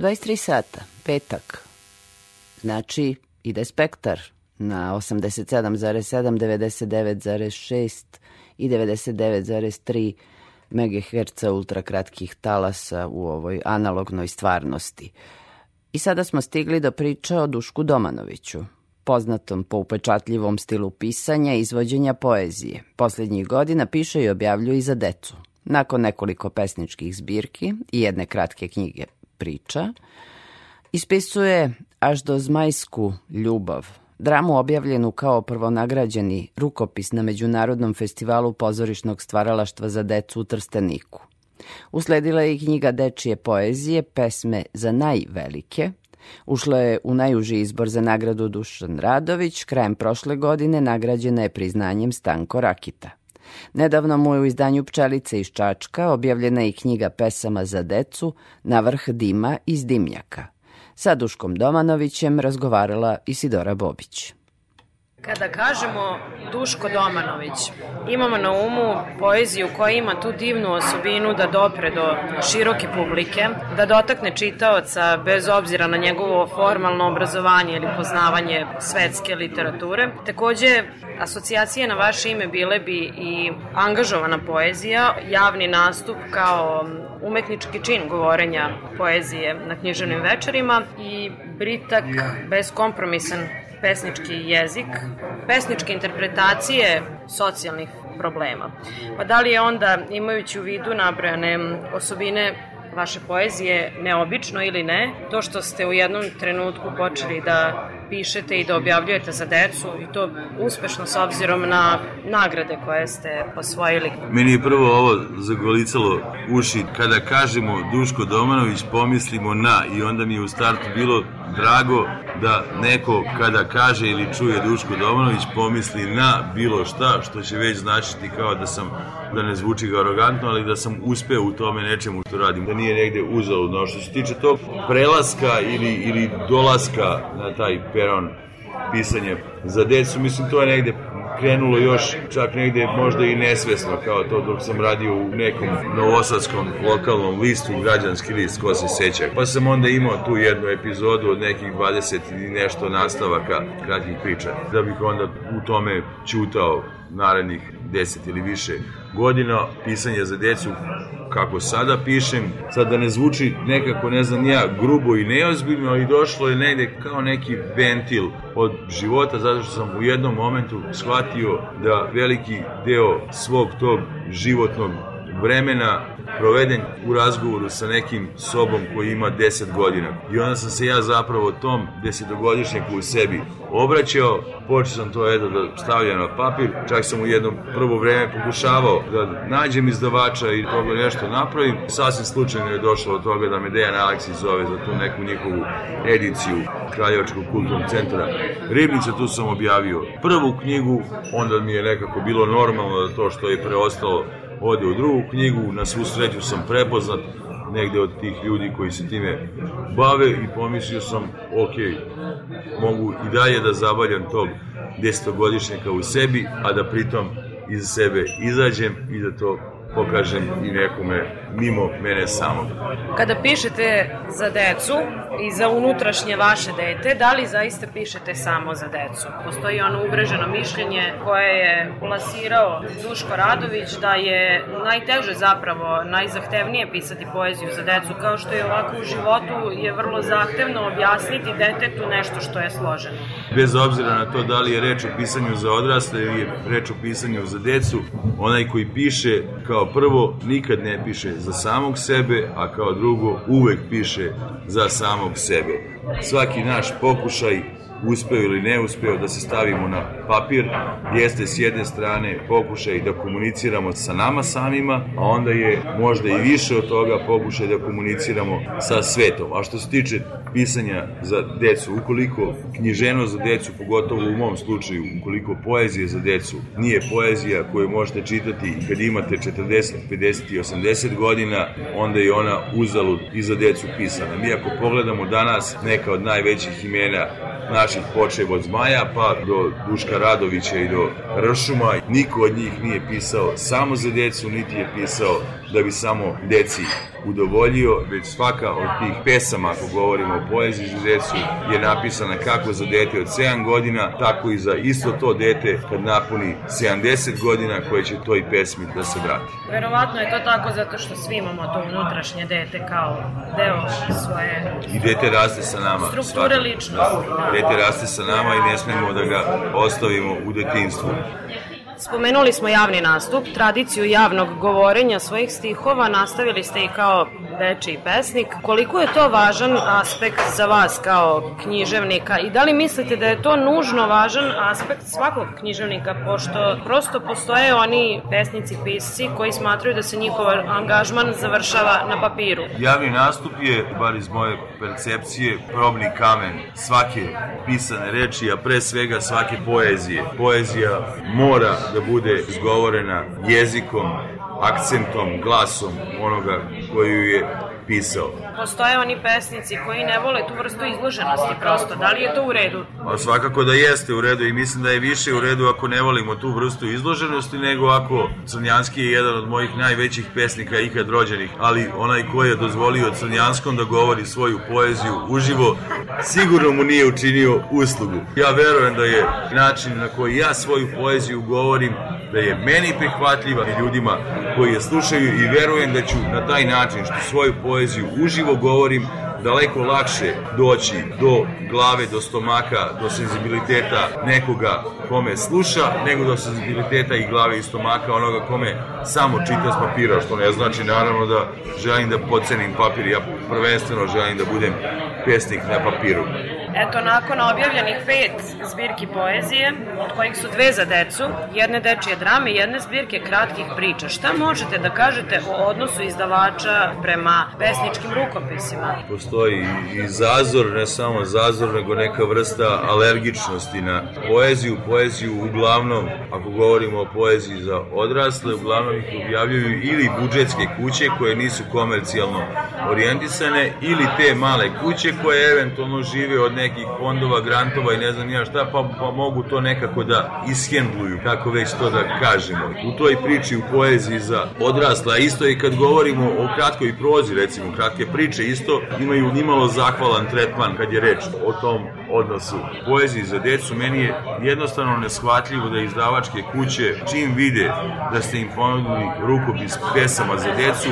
23 sata, petak. Znači, ide spektar na 87,7, 99,6 i 99,3 MHz ultrakratkih talasa u ovoj analognoj stvarnosti. I sada smo stigli da do priče o Dušku Domanoviću, poznatom po upečatljivom stilu pisanja i izvođenja poezije. Poslednjih godina piše i objavljuje i za decu. Nakon nekoliko pesničkih zbirki i jedne kratke knjige priča, ispisuje až do zmajsku ljubav, dramu objavljenu kao prvonagrađeni rukopis na Međunarodnom festivalu pozorišnog stvaralaštva za decu u Trsteniku. Usledila je i knjiga dečije poezije, pesme za najvelike. Ušla je u najuži izbor za nagradu Dušan Radović, krajem prošle godine nagrađena je priznanjem Stanko Rakita. Nedavno mu je u izdanju Pčelice iz Čačka objavljena i knjiga pesama za decu Na vrh dima iz dimnjaka. Sa Duškom Domanovićem razgovarala Isidora Bobić. Kada kažemo Duško Domanović, imamo na umu poeziju koja ima tu divnu osobinu da dopre do široke publike, da dotakne čitaoca bez obzira na njegovo formalno obrazovanje ili poznavanje svetske literature. Takođe, asocijacije na vaše ime bile bi i angažovana poezija, javni nastup kao umetnički čin govorenja poezije na književnim večerima i britak beskompromisan pesnički jezik, pesničke interpretacije socijalnih problema. Pa da li je onda, imajući u vidu nabrojane osobine vaše poezije, neobično ili ne, to što ste u jednom trenutku počeli da pišete i da objavljujete za decu i to uspešno s obzirom na nagrade koje ste osvojili. Meni je prvo ovo zagolicalo uši. Kada kažemo Duško Domanović, pomislimo na i onda mi je u startu bilo drago da neko kada kaže ili čuje Duško Domanović pomisli na bilo šta što će već značiti kao da sam, da ne zvuči ga arogantno, ali da sam uspeo u tome nečemu što radim, da nije negde uzaludno. Što se tiče tog prelaska ili, ili dolaska na taj peron pisanje za decu, mislim to je negde krenulo još čak negde možda i nesvesno kao to dok sam radio u nekom novosadskom lokalnom listu, građanski list, ko se seća. Pa sam onda imao tu jednu epizodu od nekih 20 i nešto nastavaka kratkih priča, da bih onda u tome ćutao narednih 10 ili više godina pisanja za decu kako sada pišem, sad da ne zvuči nekako, ne znam ja, grubo i neozbiljno, ali došlo je negde kao neki ventil od života, zato što sam u jednom momentu shvatio da veliki deo svog tog životnog vremena proveden u razgovoru sa nekim sobom koji ima 10 godina. I onda sam se ja zapravo tom desetogodišnjaku u sebi obraćao, počeo sam to eto da stavljam na papir, čak sam u jednom prvo vreme pokušavao da nađem izdavača i toga nešto napravim. Sasvim slučajno je došlo od toga da me Dejan Aleksić zove za tu neku njihovu ediciju Kraljevačkog kulturnog centra Ribnica, tu sam objavio prvu knjigu, onda mi je nekako bilo normalno da to što je preostalo ode u drugu knjigu, na svu sreću sam prepoznat negde od tih ljudi koji se time bave i pomislio sam, ok, mogu i dalje da zabavljam tog desetogodišnjaka u sebi, a da pritom iza sebe izađem i da to pokažem i nekome mimo mene samog. Kada pišete za decu i za unutrašnje vaše dete, da li zaista pišete samo za decu? Postoji ono uvreženo mišljenje koje je plasirao Duško Radović da je najteže zapravo, najzahtevnije pisati poeziju za decu, kao što je ovako u životu je vrlo zahtevno objasniti detetu nešto što je složeno. Bez obzira na to da li je reč o pisanju za odrasle ili je reč o pisanju za decu, onaj koji piše kao prvo nikad ne piše za samog sebe, a kao drugo uvek piše za samog sebe. Svaki naš pokušaj uspeo ili ne uspeo da se stavimo na papir, jeste s jedne strane pokušaj da komuniciramo sa nama samima, a onda je možda i više od toga pokušaj da komuniciramo sa svetom. A što se tiče pisanja za decu, ukoliko knjiženo za decu, pogotovo u mom slučaju, ukoliko poezija za decu nije poezija koju možete čitati kad imate 40, 50 i 80 godina, onda je ona uzalud i za decu pisana. Mi ako pogledamo danas neka od najvećih imena naših počev od Zmaja pa do Duška Radovića i do Ršuma. Niko od njih nije pisao samo za decu, niti je pisao da bi samo deci udovoljio, već svaka od tih pesama, ako govorimo o poeziji za decu, je napisana kako za dete od 7 godina, tako i za isto to dete kad napuni 70 godina koje će toj pesmi da se vrati. Verovatno je to tako zato što svi imamo to unutrašnje dete kao deo svoje I dete raste sa nama. strukture ličnosti. Da. Dete raste sa nama i ne smemo da ga ostavimo u detinstvu. Spomenuli smo javni nastup, tradiciju javnog govorenja svojih stihova, nastavili ste i kao dečiji pesnik. Koliko je to važan aspekt za vas kao književnika i da li mislite da je to nužno važan aspekt svakog književnika, pošto prosto postoje oni pesnici, pisci koji smatraju da se njihov angažman završava na papiru? Javni nastup je, bar iz moje percepcije, probni kamen svake pisane reči, a pre svega svake poezije. Poezija mora da bude izgovorena jezikom, akcentom, glasom onoga koju je pisao. Postoje oni pesnici koji ne vole tu vrstu izloženosti prosto. Da li je to u redu? Pa svakako da jeste u redu i mislim da je više u redu ako ne volimo tu vrstu izloženosti nego ako Crnjanski je jedan od mojih najvećih pesnika ikad rođenih, ali onaj ko je dozvolio Crnjanskom da govori svoju poeziju uživo, sigurno mu nije učinio uslugu. Ja verujem da je način na koji ja svoju poeziju govorim da je meni prihvatljiva i ljudima koji je slušaju i verujem da ću na taj način što svoju poeziju uživo govorim daleko lakše doći do glave, do stomaka, do senzibiliteta nekoga kome sluša, nego do senzibiliteta i glave i stomaka onoga kome samo čita s papira, što ne znači naravno da želim da pocenim papir, ja prvenstveno želim da budem pesnik na papiru. Eto, nakon objavljenih pet zbirki poezije, od kojih su dve za decu, jedne dečije drame i jedne zbirke kratkih priča, šta možete da kažete o odnosu izdavača prema pesničkim rukopisima? Postoji i zazor, ne samo zazor, nego neka vrsta alergičnosti na poeziju. Poeziju uglavnom, ako govorimo o poeziji za odrasle, uglavnom ih objavljuju ili budžetske kuće koje nisu komercijalno orijentisane, ili te male kuće koje eventualno žive od nekih fondova, grantova i ne znam ja šta, pa, pa mogu to nekako da ishendluju, kako već to da kažemo. U toj priči u poeziji za odrasla, isto i kad govorimo o kratkoj prozi, recimo, kratke priče, isto imaju nimalo zahvalan tretman kad je reč o tom odnosu. Poeziji za decu meni je jednostavno neshvatljivo da izdavačke kuće čim vide da ste im ponudili rukopis pesama za decu,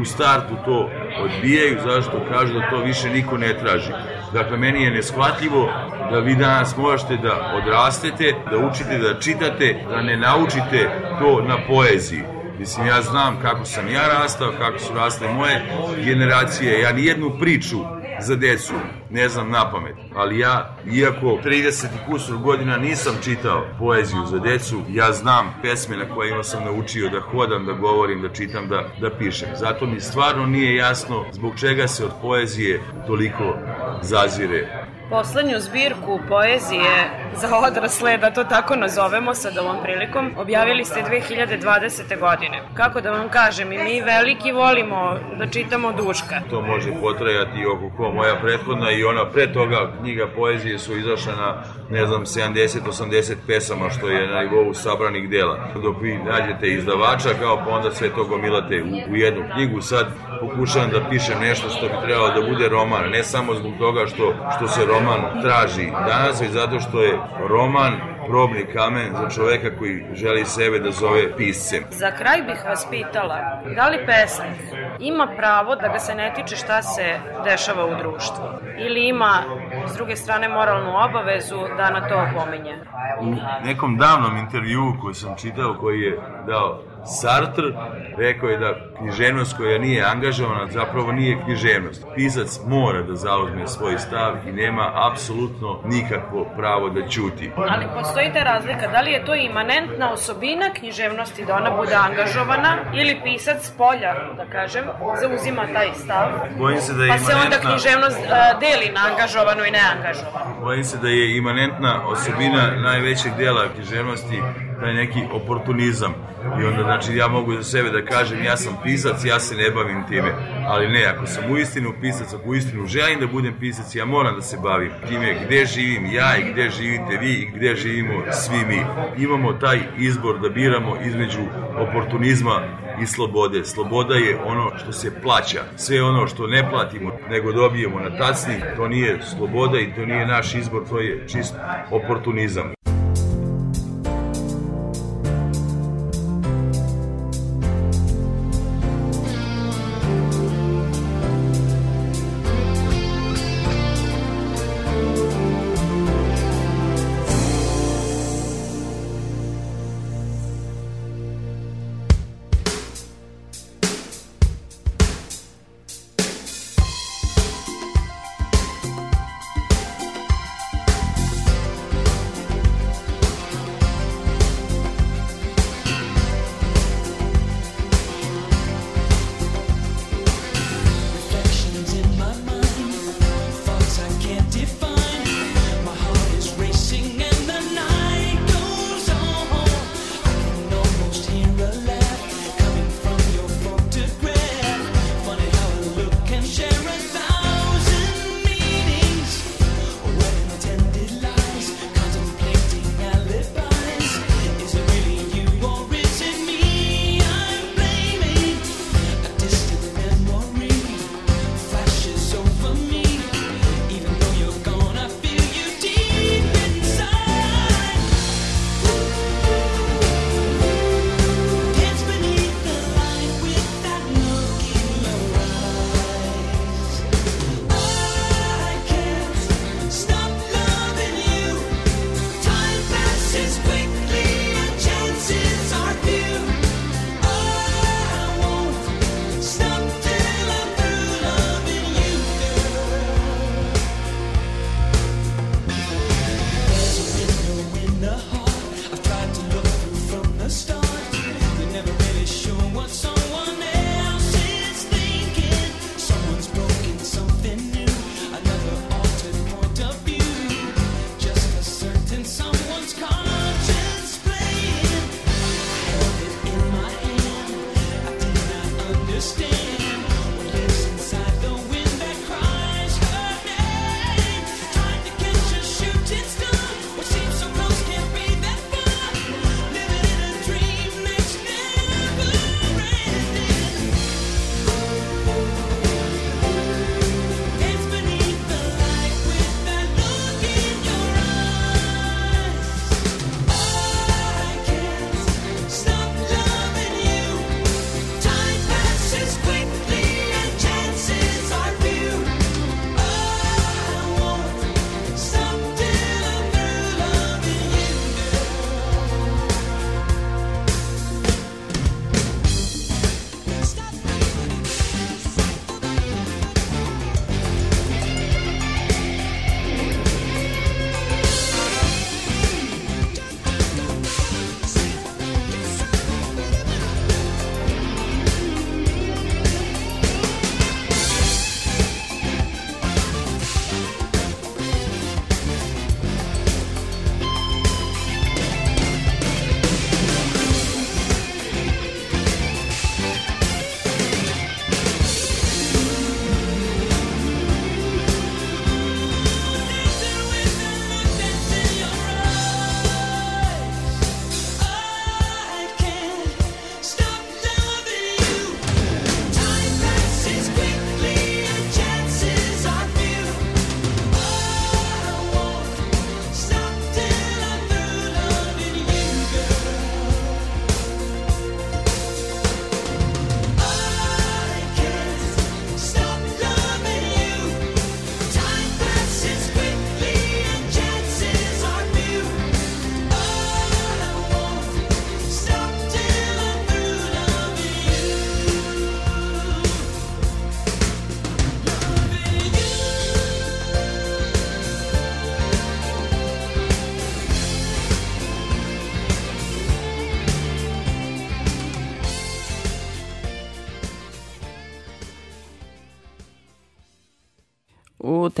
u startu to odbijaju, zašto kažu da to više niko ne traži. Dakle, meni je neshvatljivo da vi danas možete da odrastete, da učite da čitate, da ne naučite to na poeziji. Mislim, ja znam kako sam ja rastao, kako su rasle moje generacije. Ja nijednu priču za decu ne znam na pamet, ali ja, iako 30 i kusur godina nisam čitao poeziju za decu, ja znam pesme na kojima sam naučio da hodam, da govorim, da čitam, da, da pišem. Zato mi stvarno nije jasno zbog čega se od poezije toliko zazire Poslednju zbirku poezije za odrasle, da to tako nazovemo sad ovom prilikom, objavili ste 2020. godine. Kako da vam kažem, i mi veliki volimo da čitamo Duška. To može potrajati i oko ko moja prethodna i ona pre toga knjiga poezije su izašle na, ne znam, 70-80 pesama, što je na nivou sabranih dela. Dok vi nađete izdavača, kao pa onda sve to gomilate u, u jednu knjigu. Sad pokušavam da pišem nešto što bi trebalo da bude roman, ne samo zbog toga što, što se roman traži danas, zato što je roman probni kamen za čoveka koji želi sebe da zove piscem. Za kraj bih vas pitala, da li pesnik ima pravo da ga se ne tiče šta se dešava u društvu? Ili ima, s druge strane, moralnu obavezu da na to opominje? U nekom davnom intervjuu koji sam čitao, koji je dao Sartre, rekao je da književnost koja nije angažovana zapravo nije književnost. Pisac mora da zauzme svoj stav i nema apsolutno nikakvo pravo da ćuti. Ali postoji ta razlika, da li je to imanentna osobina književnosti da ona bude angažovana ili pisac polja, da kažem, zauzima taj stav, Bojim se da je pa se onda imanentna- književnost e, deli na angažovanu i neangažovanu. Bojim se da je imanentna osobina najvećeg dela književnosti taj neki oportunizam. I onda, znači, ja mogu za sebe da kažem, ja sam pisac, ja se ne bavim time. Ali ne, ako sam uistinu pisac, ako uistinu želim da budem pisac, ja moram da se bavim time gde živim ja i gde živite vi i gde živimo svi mi. Imamo taj izbor da biramo između oportunizma i slobode. Sloboda je ono što se plaća. Sve ono što ne platimo, nego dobijemo na tacni, to nije sloboda i to nije naš izbor, to je čist oportunizam.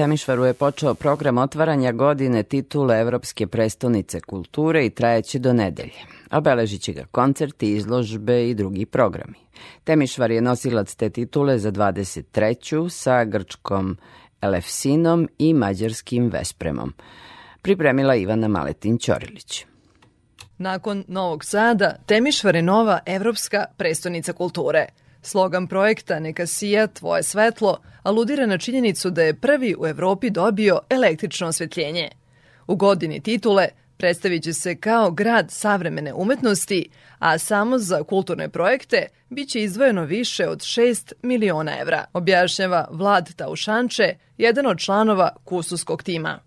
Temišvaru je počeo program otvaranja godine titule Evropske prestonice kulture i trajeće do nedelje. Obeležit će ga koncerti, izložbe i drugi programi. Temišvar je nosilac te titule za 23. sa grčkom Elefsinom i mađarskim Vespremom. Pripremila Ivana Maletin-Ćorilić. Nakon Novog Sada, Temišvar je nova evropska prestonica kulture. Slogan projekta Neka sija tvoje svetlo aludira na činjenicu da je prvi u Evropi dobio električno osvetljenje. U godini titule predstavit će se kao grad savremene umetnosti, a samo za kulturne projekte biće izdvojeno više od 6 miliona evra, objašnjava Vlad Taušanče, jedan od članova kususkog tima.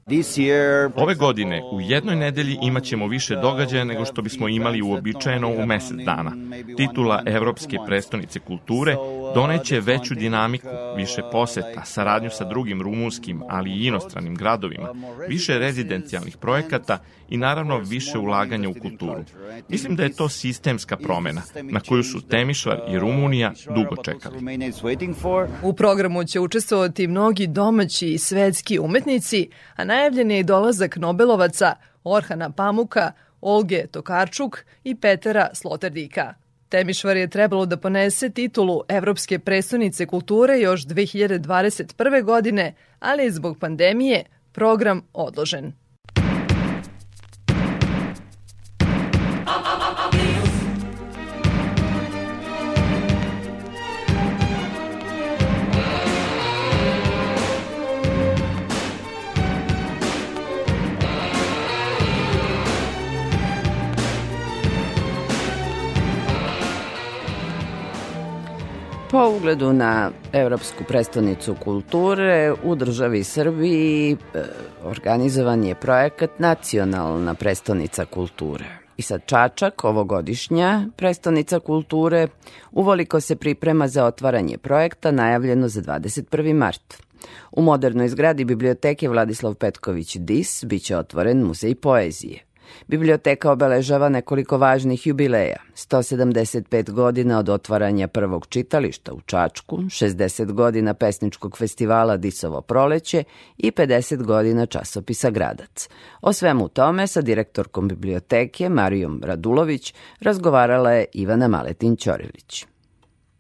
Ove godine u jednoj nedelji imaćemo više događaja nego što bismo imali uobičajeno u mesec dana. Titula Evropske prestonice kulture doneće veću dinamiku, više poseta, saradnju sa drugim rumunskim, ali i inostranim gradovima, više rezidencijalnih projekata i naravno više ulaganja u kulturu. Mislim da je to sistemska promena na koju su Temišvar i Rumunija dugo čekali. U programu će učestvovati mnogi domaći i svetski umetnici, a najavljen je i dolazak Nobelovaca Orhana Pamuka, Olge Tokarčuk i Petera Sloterdika. Temišvar je trebalo da ponese titulu Evropske prestonice kulture još 2021. godine, ali je zbog pandemije program odložen. Po ugledu na Evropsku prestonicu kulture u državi Srbiji e, organizovan je projekat Nacionalna prestonica kulture. I sad Čačak, ovogodišnja prestonica kulture, uvoliko se priprema za otvaranje projekta najavljeno za 21. mart. U modernoj zgradi biblioteke Vladislav Petković Dis biće otvoren muzej poezije. Biblioteka obeležava nekoliko važnih jubileja. 175 godina od otvaranja prvog čitališta u Čačku, 60 godina pesničkog festivala Disovo proleće i 50 godina časopisa Gradac. O svemu tome sa direktorkom biblioteke Marijom Radulović razgovarala je Ivana Maletin-Ćorilić.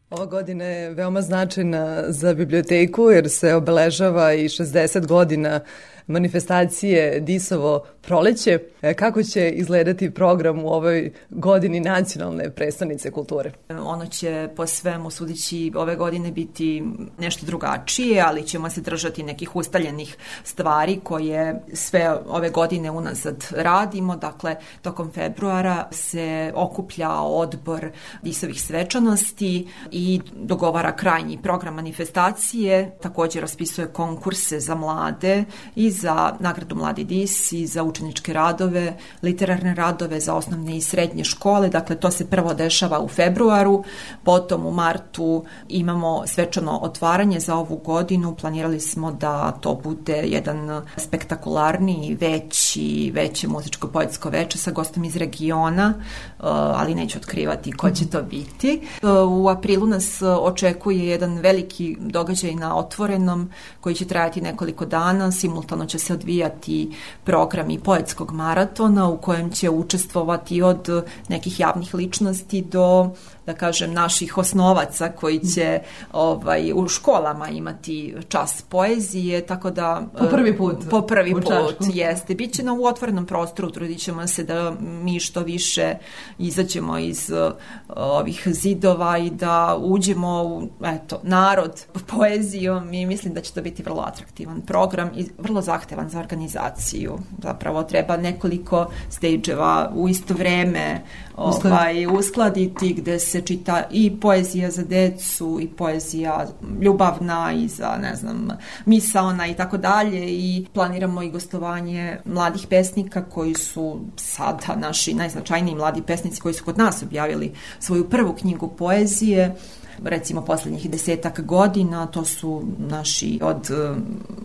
Ova godina je veoma značajna za biblioteku jer se obeležava i 60 godina manifestacije Disovo proleće. E, Kako će izgledati program u ovoj godini nacionalne predstavnice kulture? Ono će po svemu sudići ove godine biti nešto drugačije, ali ćemo se držati nekih ustaljenih stvari koje sve ove godine unazad radimo. Dakle, tokom februara se okuplja odbor Disovih svečanosti i dogovara krajnji program manifestacije. Takođe raspisuje konkurse za mlade i za nagradu Mladi Dis i za učeničke radove, literarne radove za osnovne i srednje škole. Dakle, to se prvo dešava u februaru, potom u martu imamo svečano otvaranje za ovu godinu. Planirali smo da to bude jedan spektakularni, veći, veće muzičko-poetsko veče sa gostom iz regiona, uh, ali neću otkrivati ko će to biti. Uh, U aprilu nas uh, očekuje jedan veliki događaj na otvorenom koji će trajati nekoliko dana. Simultano će se odvijati programi poetskog maratona u kojem će učestvovati od nekih javnih ličnosti do da kažem naših osnovaca koji će ovaj u školama imati čas poezije tako da Po prvi put po prvi u put Čačku. jeste. Biće na u otvorenom prostoru trudit ćemo se da mi što više izađemo iz uh, ovih zidova i da uđemo u eto narod poezijom i mislim da će to biti vrlo atraktivan program i vrlo zahtevan za organizaciju. Zapravo treba nekoliko stage-eva u isto vreme ovaj, uskladiti gde se čita i poezija za decu i poezija ljubavna i za ne znam misaona i tako dalje i planiramo i gostovanje mladih pesnika koji su sada naši najznačajniji mladi pesnici koji su kod nas objavili svoju prvu knjigu poezije recimo poslednjih desetak godina, to su naši od e,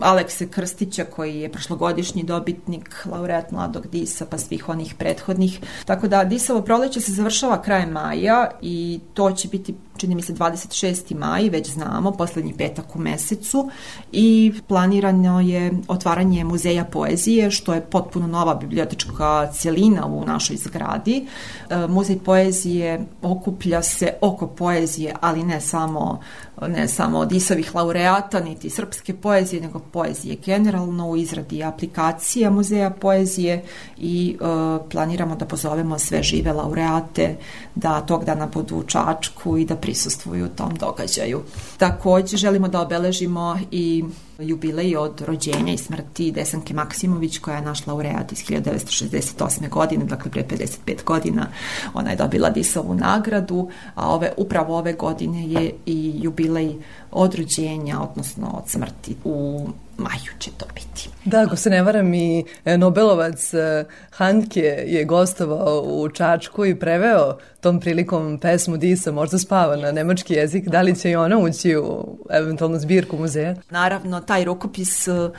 Alekse Krstića koji je prošlogodišnji dobitnik, laureat Mladog Disa, pa svih onih prethodnih. Tako da Disovo proleće se završava krajem maja i to će biti čini mi se 26. maj, već znamo, poslednji petak u mesecu i planirano je otvaranje muzeja poezije, što je potpuno nova bibliotečka cijelina u našoj zgradi. E, Muzej poezije okuplja se oko poezije, ali ne samo ne samo od Isovih laureata, niti srpske poezije, nego poezije generalno u izradi aplikacija muzeja poezije i e, planiramo da pozovemo sve žive laureate da tog dana budu u Čačku i da prisustvuju tom događaju. Takođe želimo da obeležimo i jubilej od rođenja i smrti Desanke Maksimović koja je naš laureat iz 1968. godine, dakle pre 55 godina ona je dobila Disovu nagradu, a ove, upravo ove godine je i jubilej od rođenja, odnosno od smrti u maju će to biti. Da, ako se ne varam i e, Nobelovac e, Handke je gostovao u Čačku i preveo tom prilikom pesmu Disa, možda spava na nemački jezik, da li će i ona ući u eventualnu zbirku muzeja? Naravno, taj rukopis e,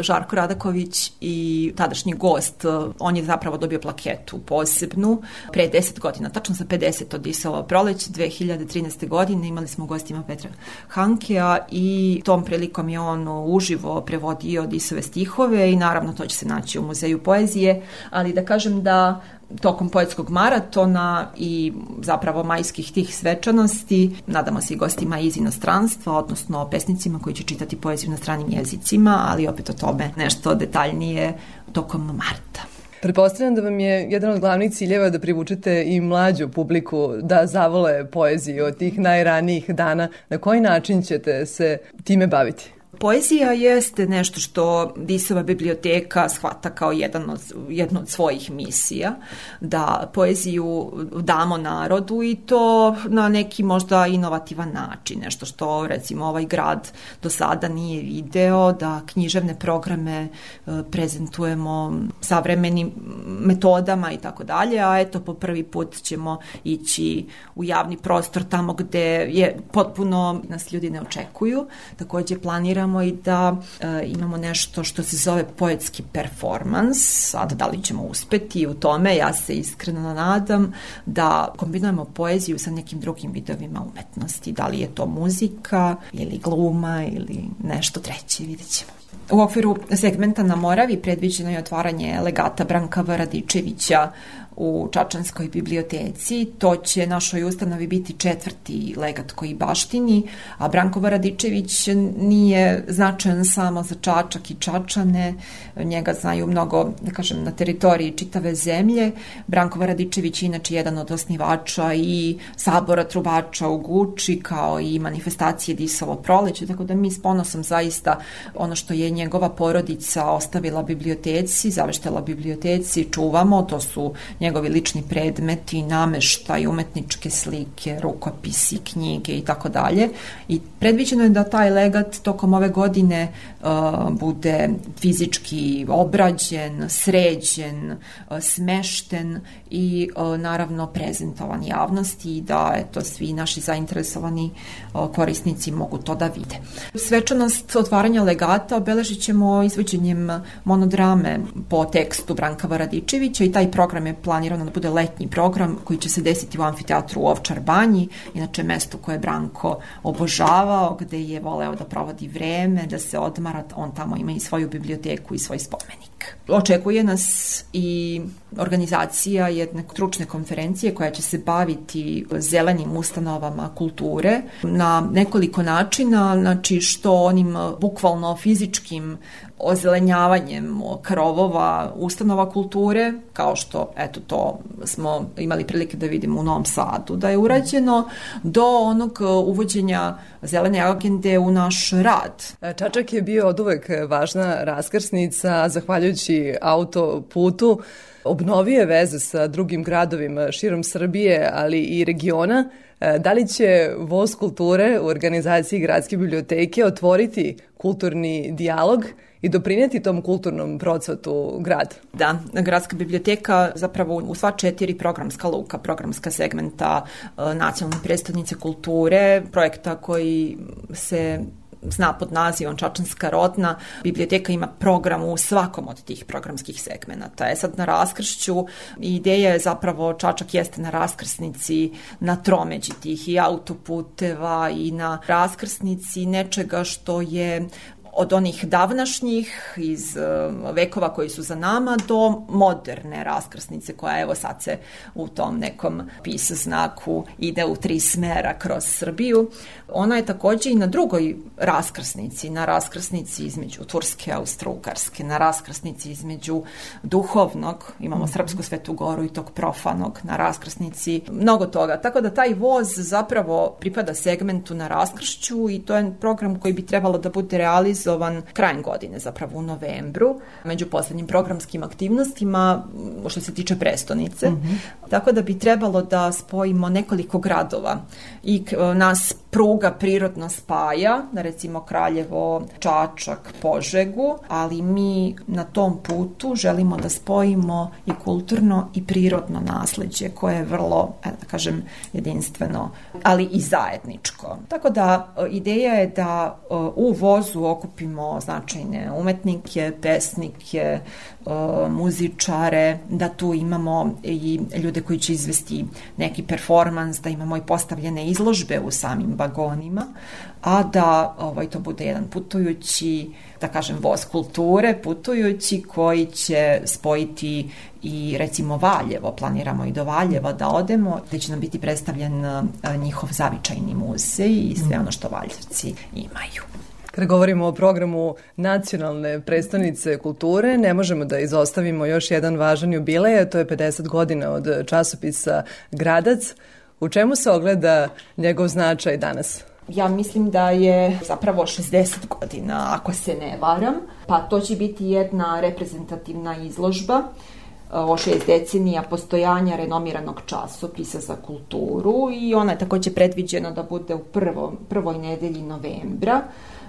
Žarko Radaković i tadašnji gost, on je zapravo dobio plaketu posebnu pre 10 godina, tačno za 50 od Isova proleć, 2013. godine imali smo gostima Petra Hankea i tom prilikom je on uživo prevodio Disove stihove i naravno to će se naći u muzeju poezije, ali da kažem da tokom poetskog maratona i zapravo majskih tih svečanosti. Nadamo se i gostima iz inostranstva, odnosno pesnicima koji će čitati poeziju na stranim jezicima, ali opet o tome nešto detaljnije tokom marta. Pretpostavljam da vam je jedan od glavnih ciljeva da privučete i mlađu publiku da zavole poeziju od tih najranijih dana. Na koji način ćete se time baviti? Poezija jeste nešto što Disova biblioteka shvata kao jedan od, jedno od svojih misija, da poeziju damo narodu i to na neki možda inovativan način, nešto što recimo ovaj grad do sada nije video, da književne programe e, prezentujemo savremenim metodama i tako dalje, a eto po prvi put ćemo ići u javni prostor tamo gde je potpuno nas ljudi ne očekuju. Takođe planiramo i da e, imamo nešto što se zove poetski performans, sad da li ćemo uspeti u tome, ja se iskreno nadam da kombinujemo poeziju sa nekim drugim vidovima umetnosti, da li je to muzika ili gluma ili nešto treće, vidjet ćemo. U okviru segmenta na Moravi predviđeno je otvaranje legata Branka Varadičevića u Čačanskoj biblioteci. To će našoj ustanovi biti četvrti legat koji baštini, a Branko Varadičević nije značajan samo za Čačak i Čačane, njega znaju mnogo, da kažem, na teritoriji čitave zemlje. Branko Varadičević je inače jedan od osnivača i sabora trubača u Guči, kao i manifestacije Disovo proleće, tako da mi s ponosom zaista ono što je njegova porodica ostavila biblioteci, zaveštela biblioteci, čuvamo, to su njegovi lični predmeti, nameštaj, umetničke slike, rukopisi, knjige i tako dalje. I predviđeno je da taj legat tokom ove godine uh, bude fizički obrađen, sređen, uh, smešten i uh, naravno prezentovan javnosti i da eto svi naši zainteresovani uh, korisnici mogu to da vide. Svečanost otvaranja legata obeležit ćemo izvođenjem monodrame po tekstu Branka Varadičevića i taj program je planirano da bude letnji program koji će se desiti u amfiteatru u Ovčar banji, inače mesto koje je Branko obožavao, gde je voleo da provodi vreme, da se odmara, on tamo ima i svoju biblioteku i svoj spomenik. Očekuje nas i organizacija jedne stručne konferencije koja će se baviti zelenim ustanovama kulture na nekoliko načina, znači što onim bukvalno fizičkim ozelenjavanjem krovova ustanova kulture, kao što eto to smo imali prilike da vidimo u Novom Sadu da je urađeno, do onog uvođenja zelene agende u naš rad. Čačak je bio od uvek važna raskrsnica, zahvaljujući autoputu, obnovio veze sa drugim gradovima širom Srbije, ali i regiona. Da li će Voz kulture u organizaciji Gradske biblioteke otvoriti kulturni dijalog i doprinijeti tom kulturnom procvatu grad? Da, Gradska biblioteka zapravo u sva četiri programska luka, programska segmenta e, nacionalne predstavnice kulture, projekta koji se zna pod nazivom Čačanska rodna, biblioteka ima program u svakom od tih programskih segmenata. E sad na raskršću ideja je zapravo Čačak jeste na raskrsnici na tromeđi tih i autoputeva i na raskrsnici nečega što je od onih davnašnjih iz uh, vekova koji su za nama do moderne raskrsnice koja evo sad se u tom nekom pis znaku ide u tri smera kroz Srbiju. Ona je takođe i na drugoj raskrsnici, na raskrsnici između Turske, Austro-Ugarske, na raskrsnici između duhovnog, imamo Srpsku Svetu Goru i tog profanog, na raskrsnici, mnogo toga. Tako da taj voz zapravo pripada segmentu na raskršću i to je program koji bi trebalo da bude realizovan krajem godine, zapravo u novembru, među poslednjim programskim aktivnostima što se tiče prestonice. Tako da bi trebalo da spojimo nekoliko gradova i k- nas pruga prirodno spaja, recimo Kraljevo, Čačak, Požegu, ali mi na tom putu želimo da spojimo i kulturno i prirodno nasleđe koje je vrlo, e, da kažem, jedinstveno, ali i zajedničko. Tako da e, ideja je da e, u vozu okupimo značajne umetnike, pesnike, muzičare, da tu imamo i ljude koji će izvesti neki performans, da imamo i postavljene izložbe u samim vagonima, a da ovaj, to bude jedan putujući, da kažem, voz kulture, putujući koji će spojiti i recimo Valjevo, planiramo i do Valjeva da odemo, gde će nam biti predstavljen njihov zavičajni muzej i sve ono što Valjevci imaju. Kada govorimo o programu nacionalne predstavnice kulture, ne možemo da izostavimo još jedan važan jubilej, a to je 50 godina od časopisa Gradac. U čemu se ogleda njegov značaj danas? Ja mislim da je zapravo 60 godina, ako se ne varam, pa to će biti jedna reprezentativna izložba e, o šest decenija postojanja renomiranog časopisa za kulturu i ona je takođe predviđena da bude u prvo, prvoj nedelji novembra.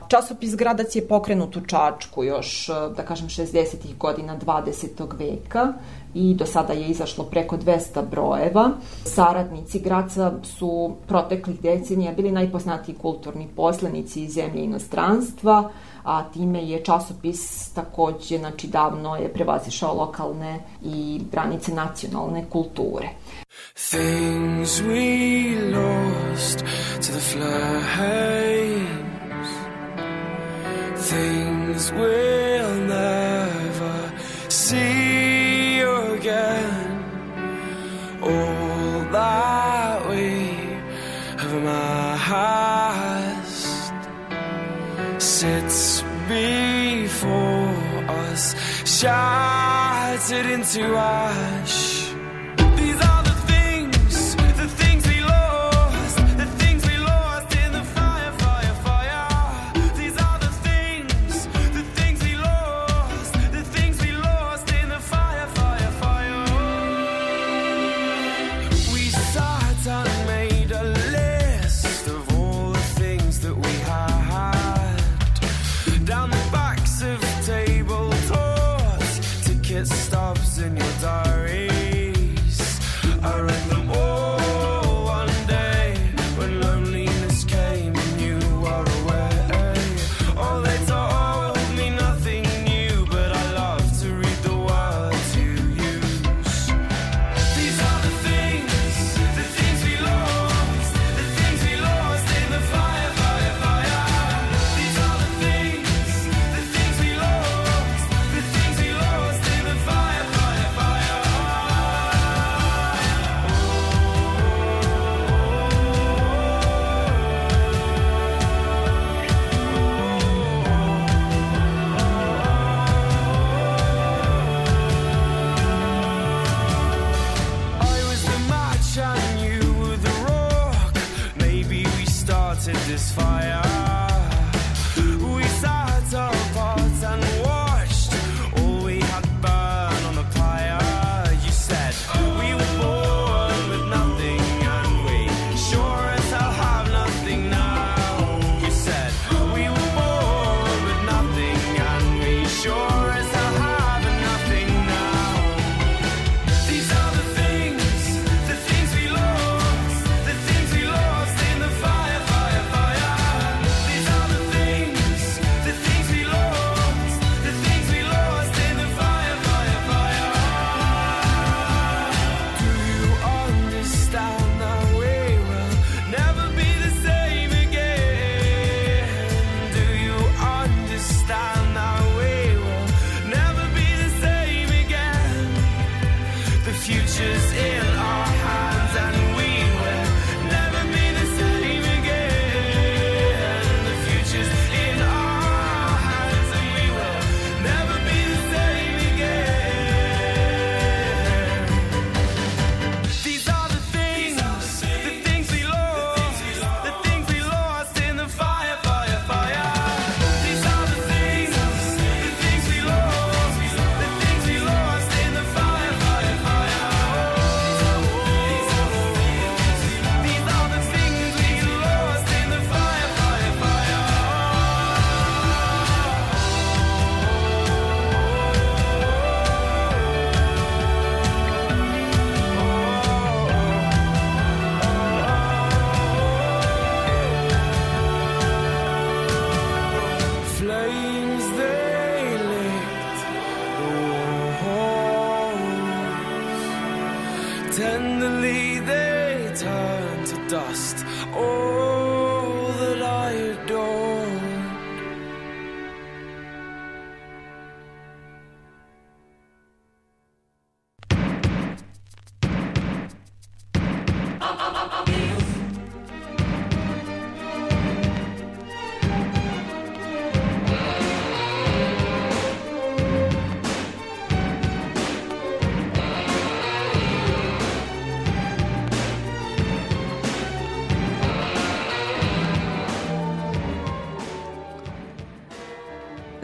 Časopis Gradac je pokrenut u Čačku još, e, da kažem, 60. godina 20. veka i do sada je izašlo preko 200 brojeva. Saradnici Graca su proteklih decenija bili najpoznatiji kulturni poslenici iz zemlje inostranstva, a time je časopis takođe, znači davno je prevazišao lokalne i granice nacionalne kulture. Things we lost to the flames. Things we'll never see again. All that we have amassed sits before us, shattered into ash.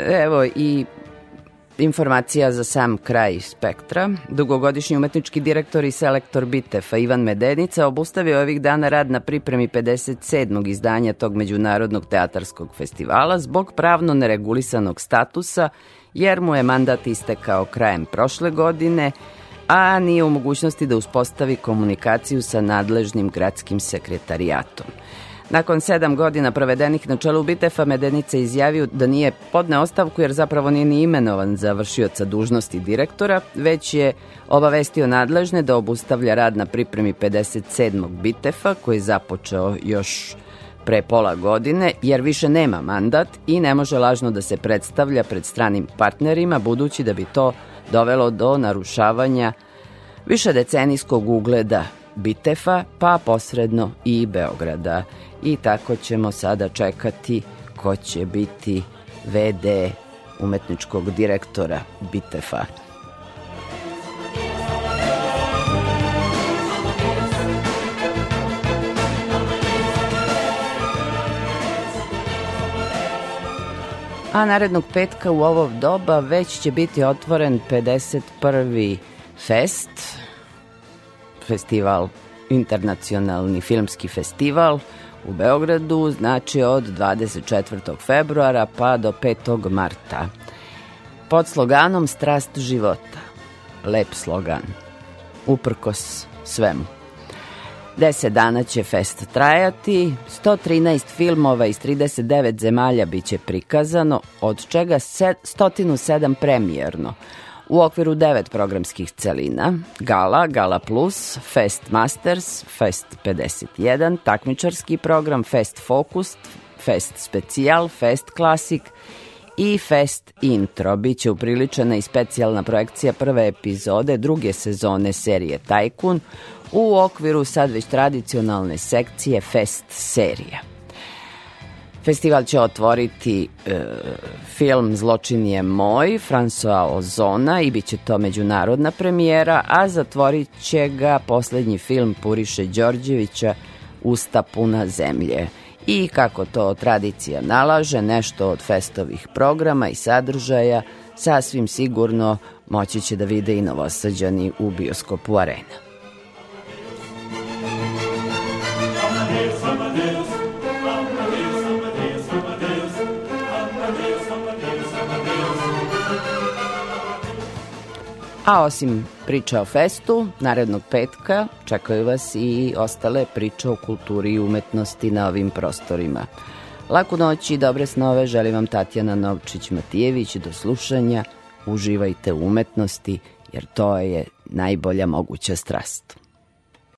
Evo i informacija za sam kraj spektra. Dugogodišnji umetnički direktor i selektor Bitefa Ivan Medenica obustavio ovih dana rad na pripremi 57. izdanja tog međunarodnog teatarskog festivala zbog pravno neregulisanog statusa, jer mu je mandat istekao krajem prošle godine, a nije u mogućnosti da uspostavi komunikaciju sa nadležnim gradskim sekretarijatom. Nakon sedam godina provedenih na čelu Bitefa, Medenica izjavio da nije podne ostavku jer zapravo nije ni imenovan za vršioca dužnosti direktora, već je obavestio nadležne da obustavlja rad na pripremi 57. Bitefa koji je započeo još pre pola godine, jer više nema mandat i ne može lažno da se predstavlja pred stranim partnerima, budući da bi to dovelo do narušavanja višedecenijskog ugleda Bitefa, pa posredno i Beograda. I tako ćemo sada čekati ko će biti VD umetničkog direktora Bitefa. A narednog petka u ovo doba već će biti otvoren 51. fest, festival, internacionalni filmski festival u Beogradu, znači od 24. februara pa do 5. marta. Pod sloganom Strast života. Lep slogan. Uprkos svemu. 10 dana će fest trajati, 113 filmova iz 39 zemalja biće prikazano, od čega se- 107 premijerno. U okviru devet programskih celina, Gala, Gala Plus, Fest Masters, Fest 51, takmičarski program, Fest Focus, Fest Specijal, Fest Classic i Fest Intro. Biće upriličena i specijalna projekcija prve epizode druge sezone serije Tajkun u okviru sad već tradicionalne sekcije Fest serija. Festival će otvoriti e, film Zločin je moj, François Ozona i bit će to međunarodna premijera, a zatvorit će ga poslednji film Puriše Đorđevića Usta puna zemlje. I kako to tradicija nalaže, nešto od festovih programa i sadržaja sasvim sigurno moći će da vide i novosađani u bioskopu Arena. A osim priča o festu, narednog petka čekaju vas i ostale priče o kulturi i umetnosti na ovim prostorima. Laku noć i dobre snove želim vam Tatjana Novčić-Matijević. Do slušanja, uživajte u umetnosti, jer to je najbolja moguća strast.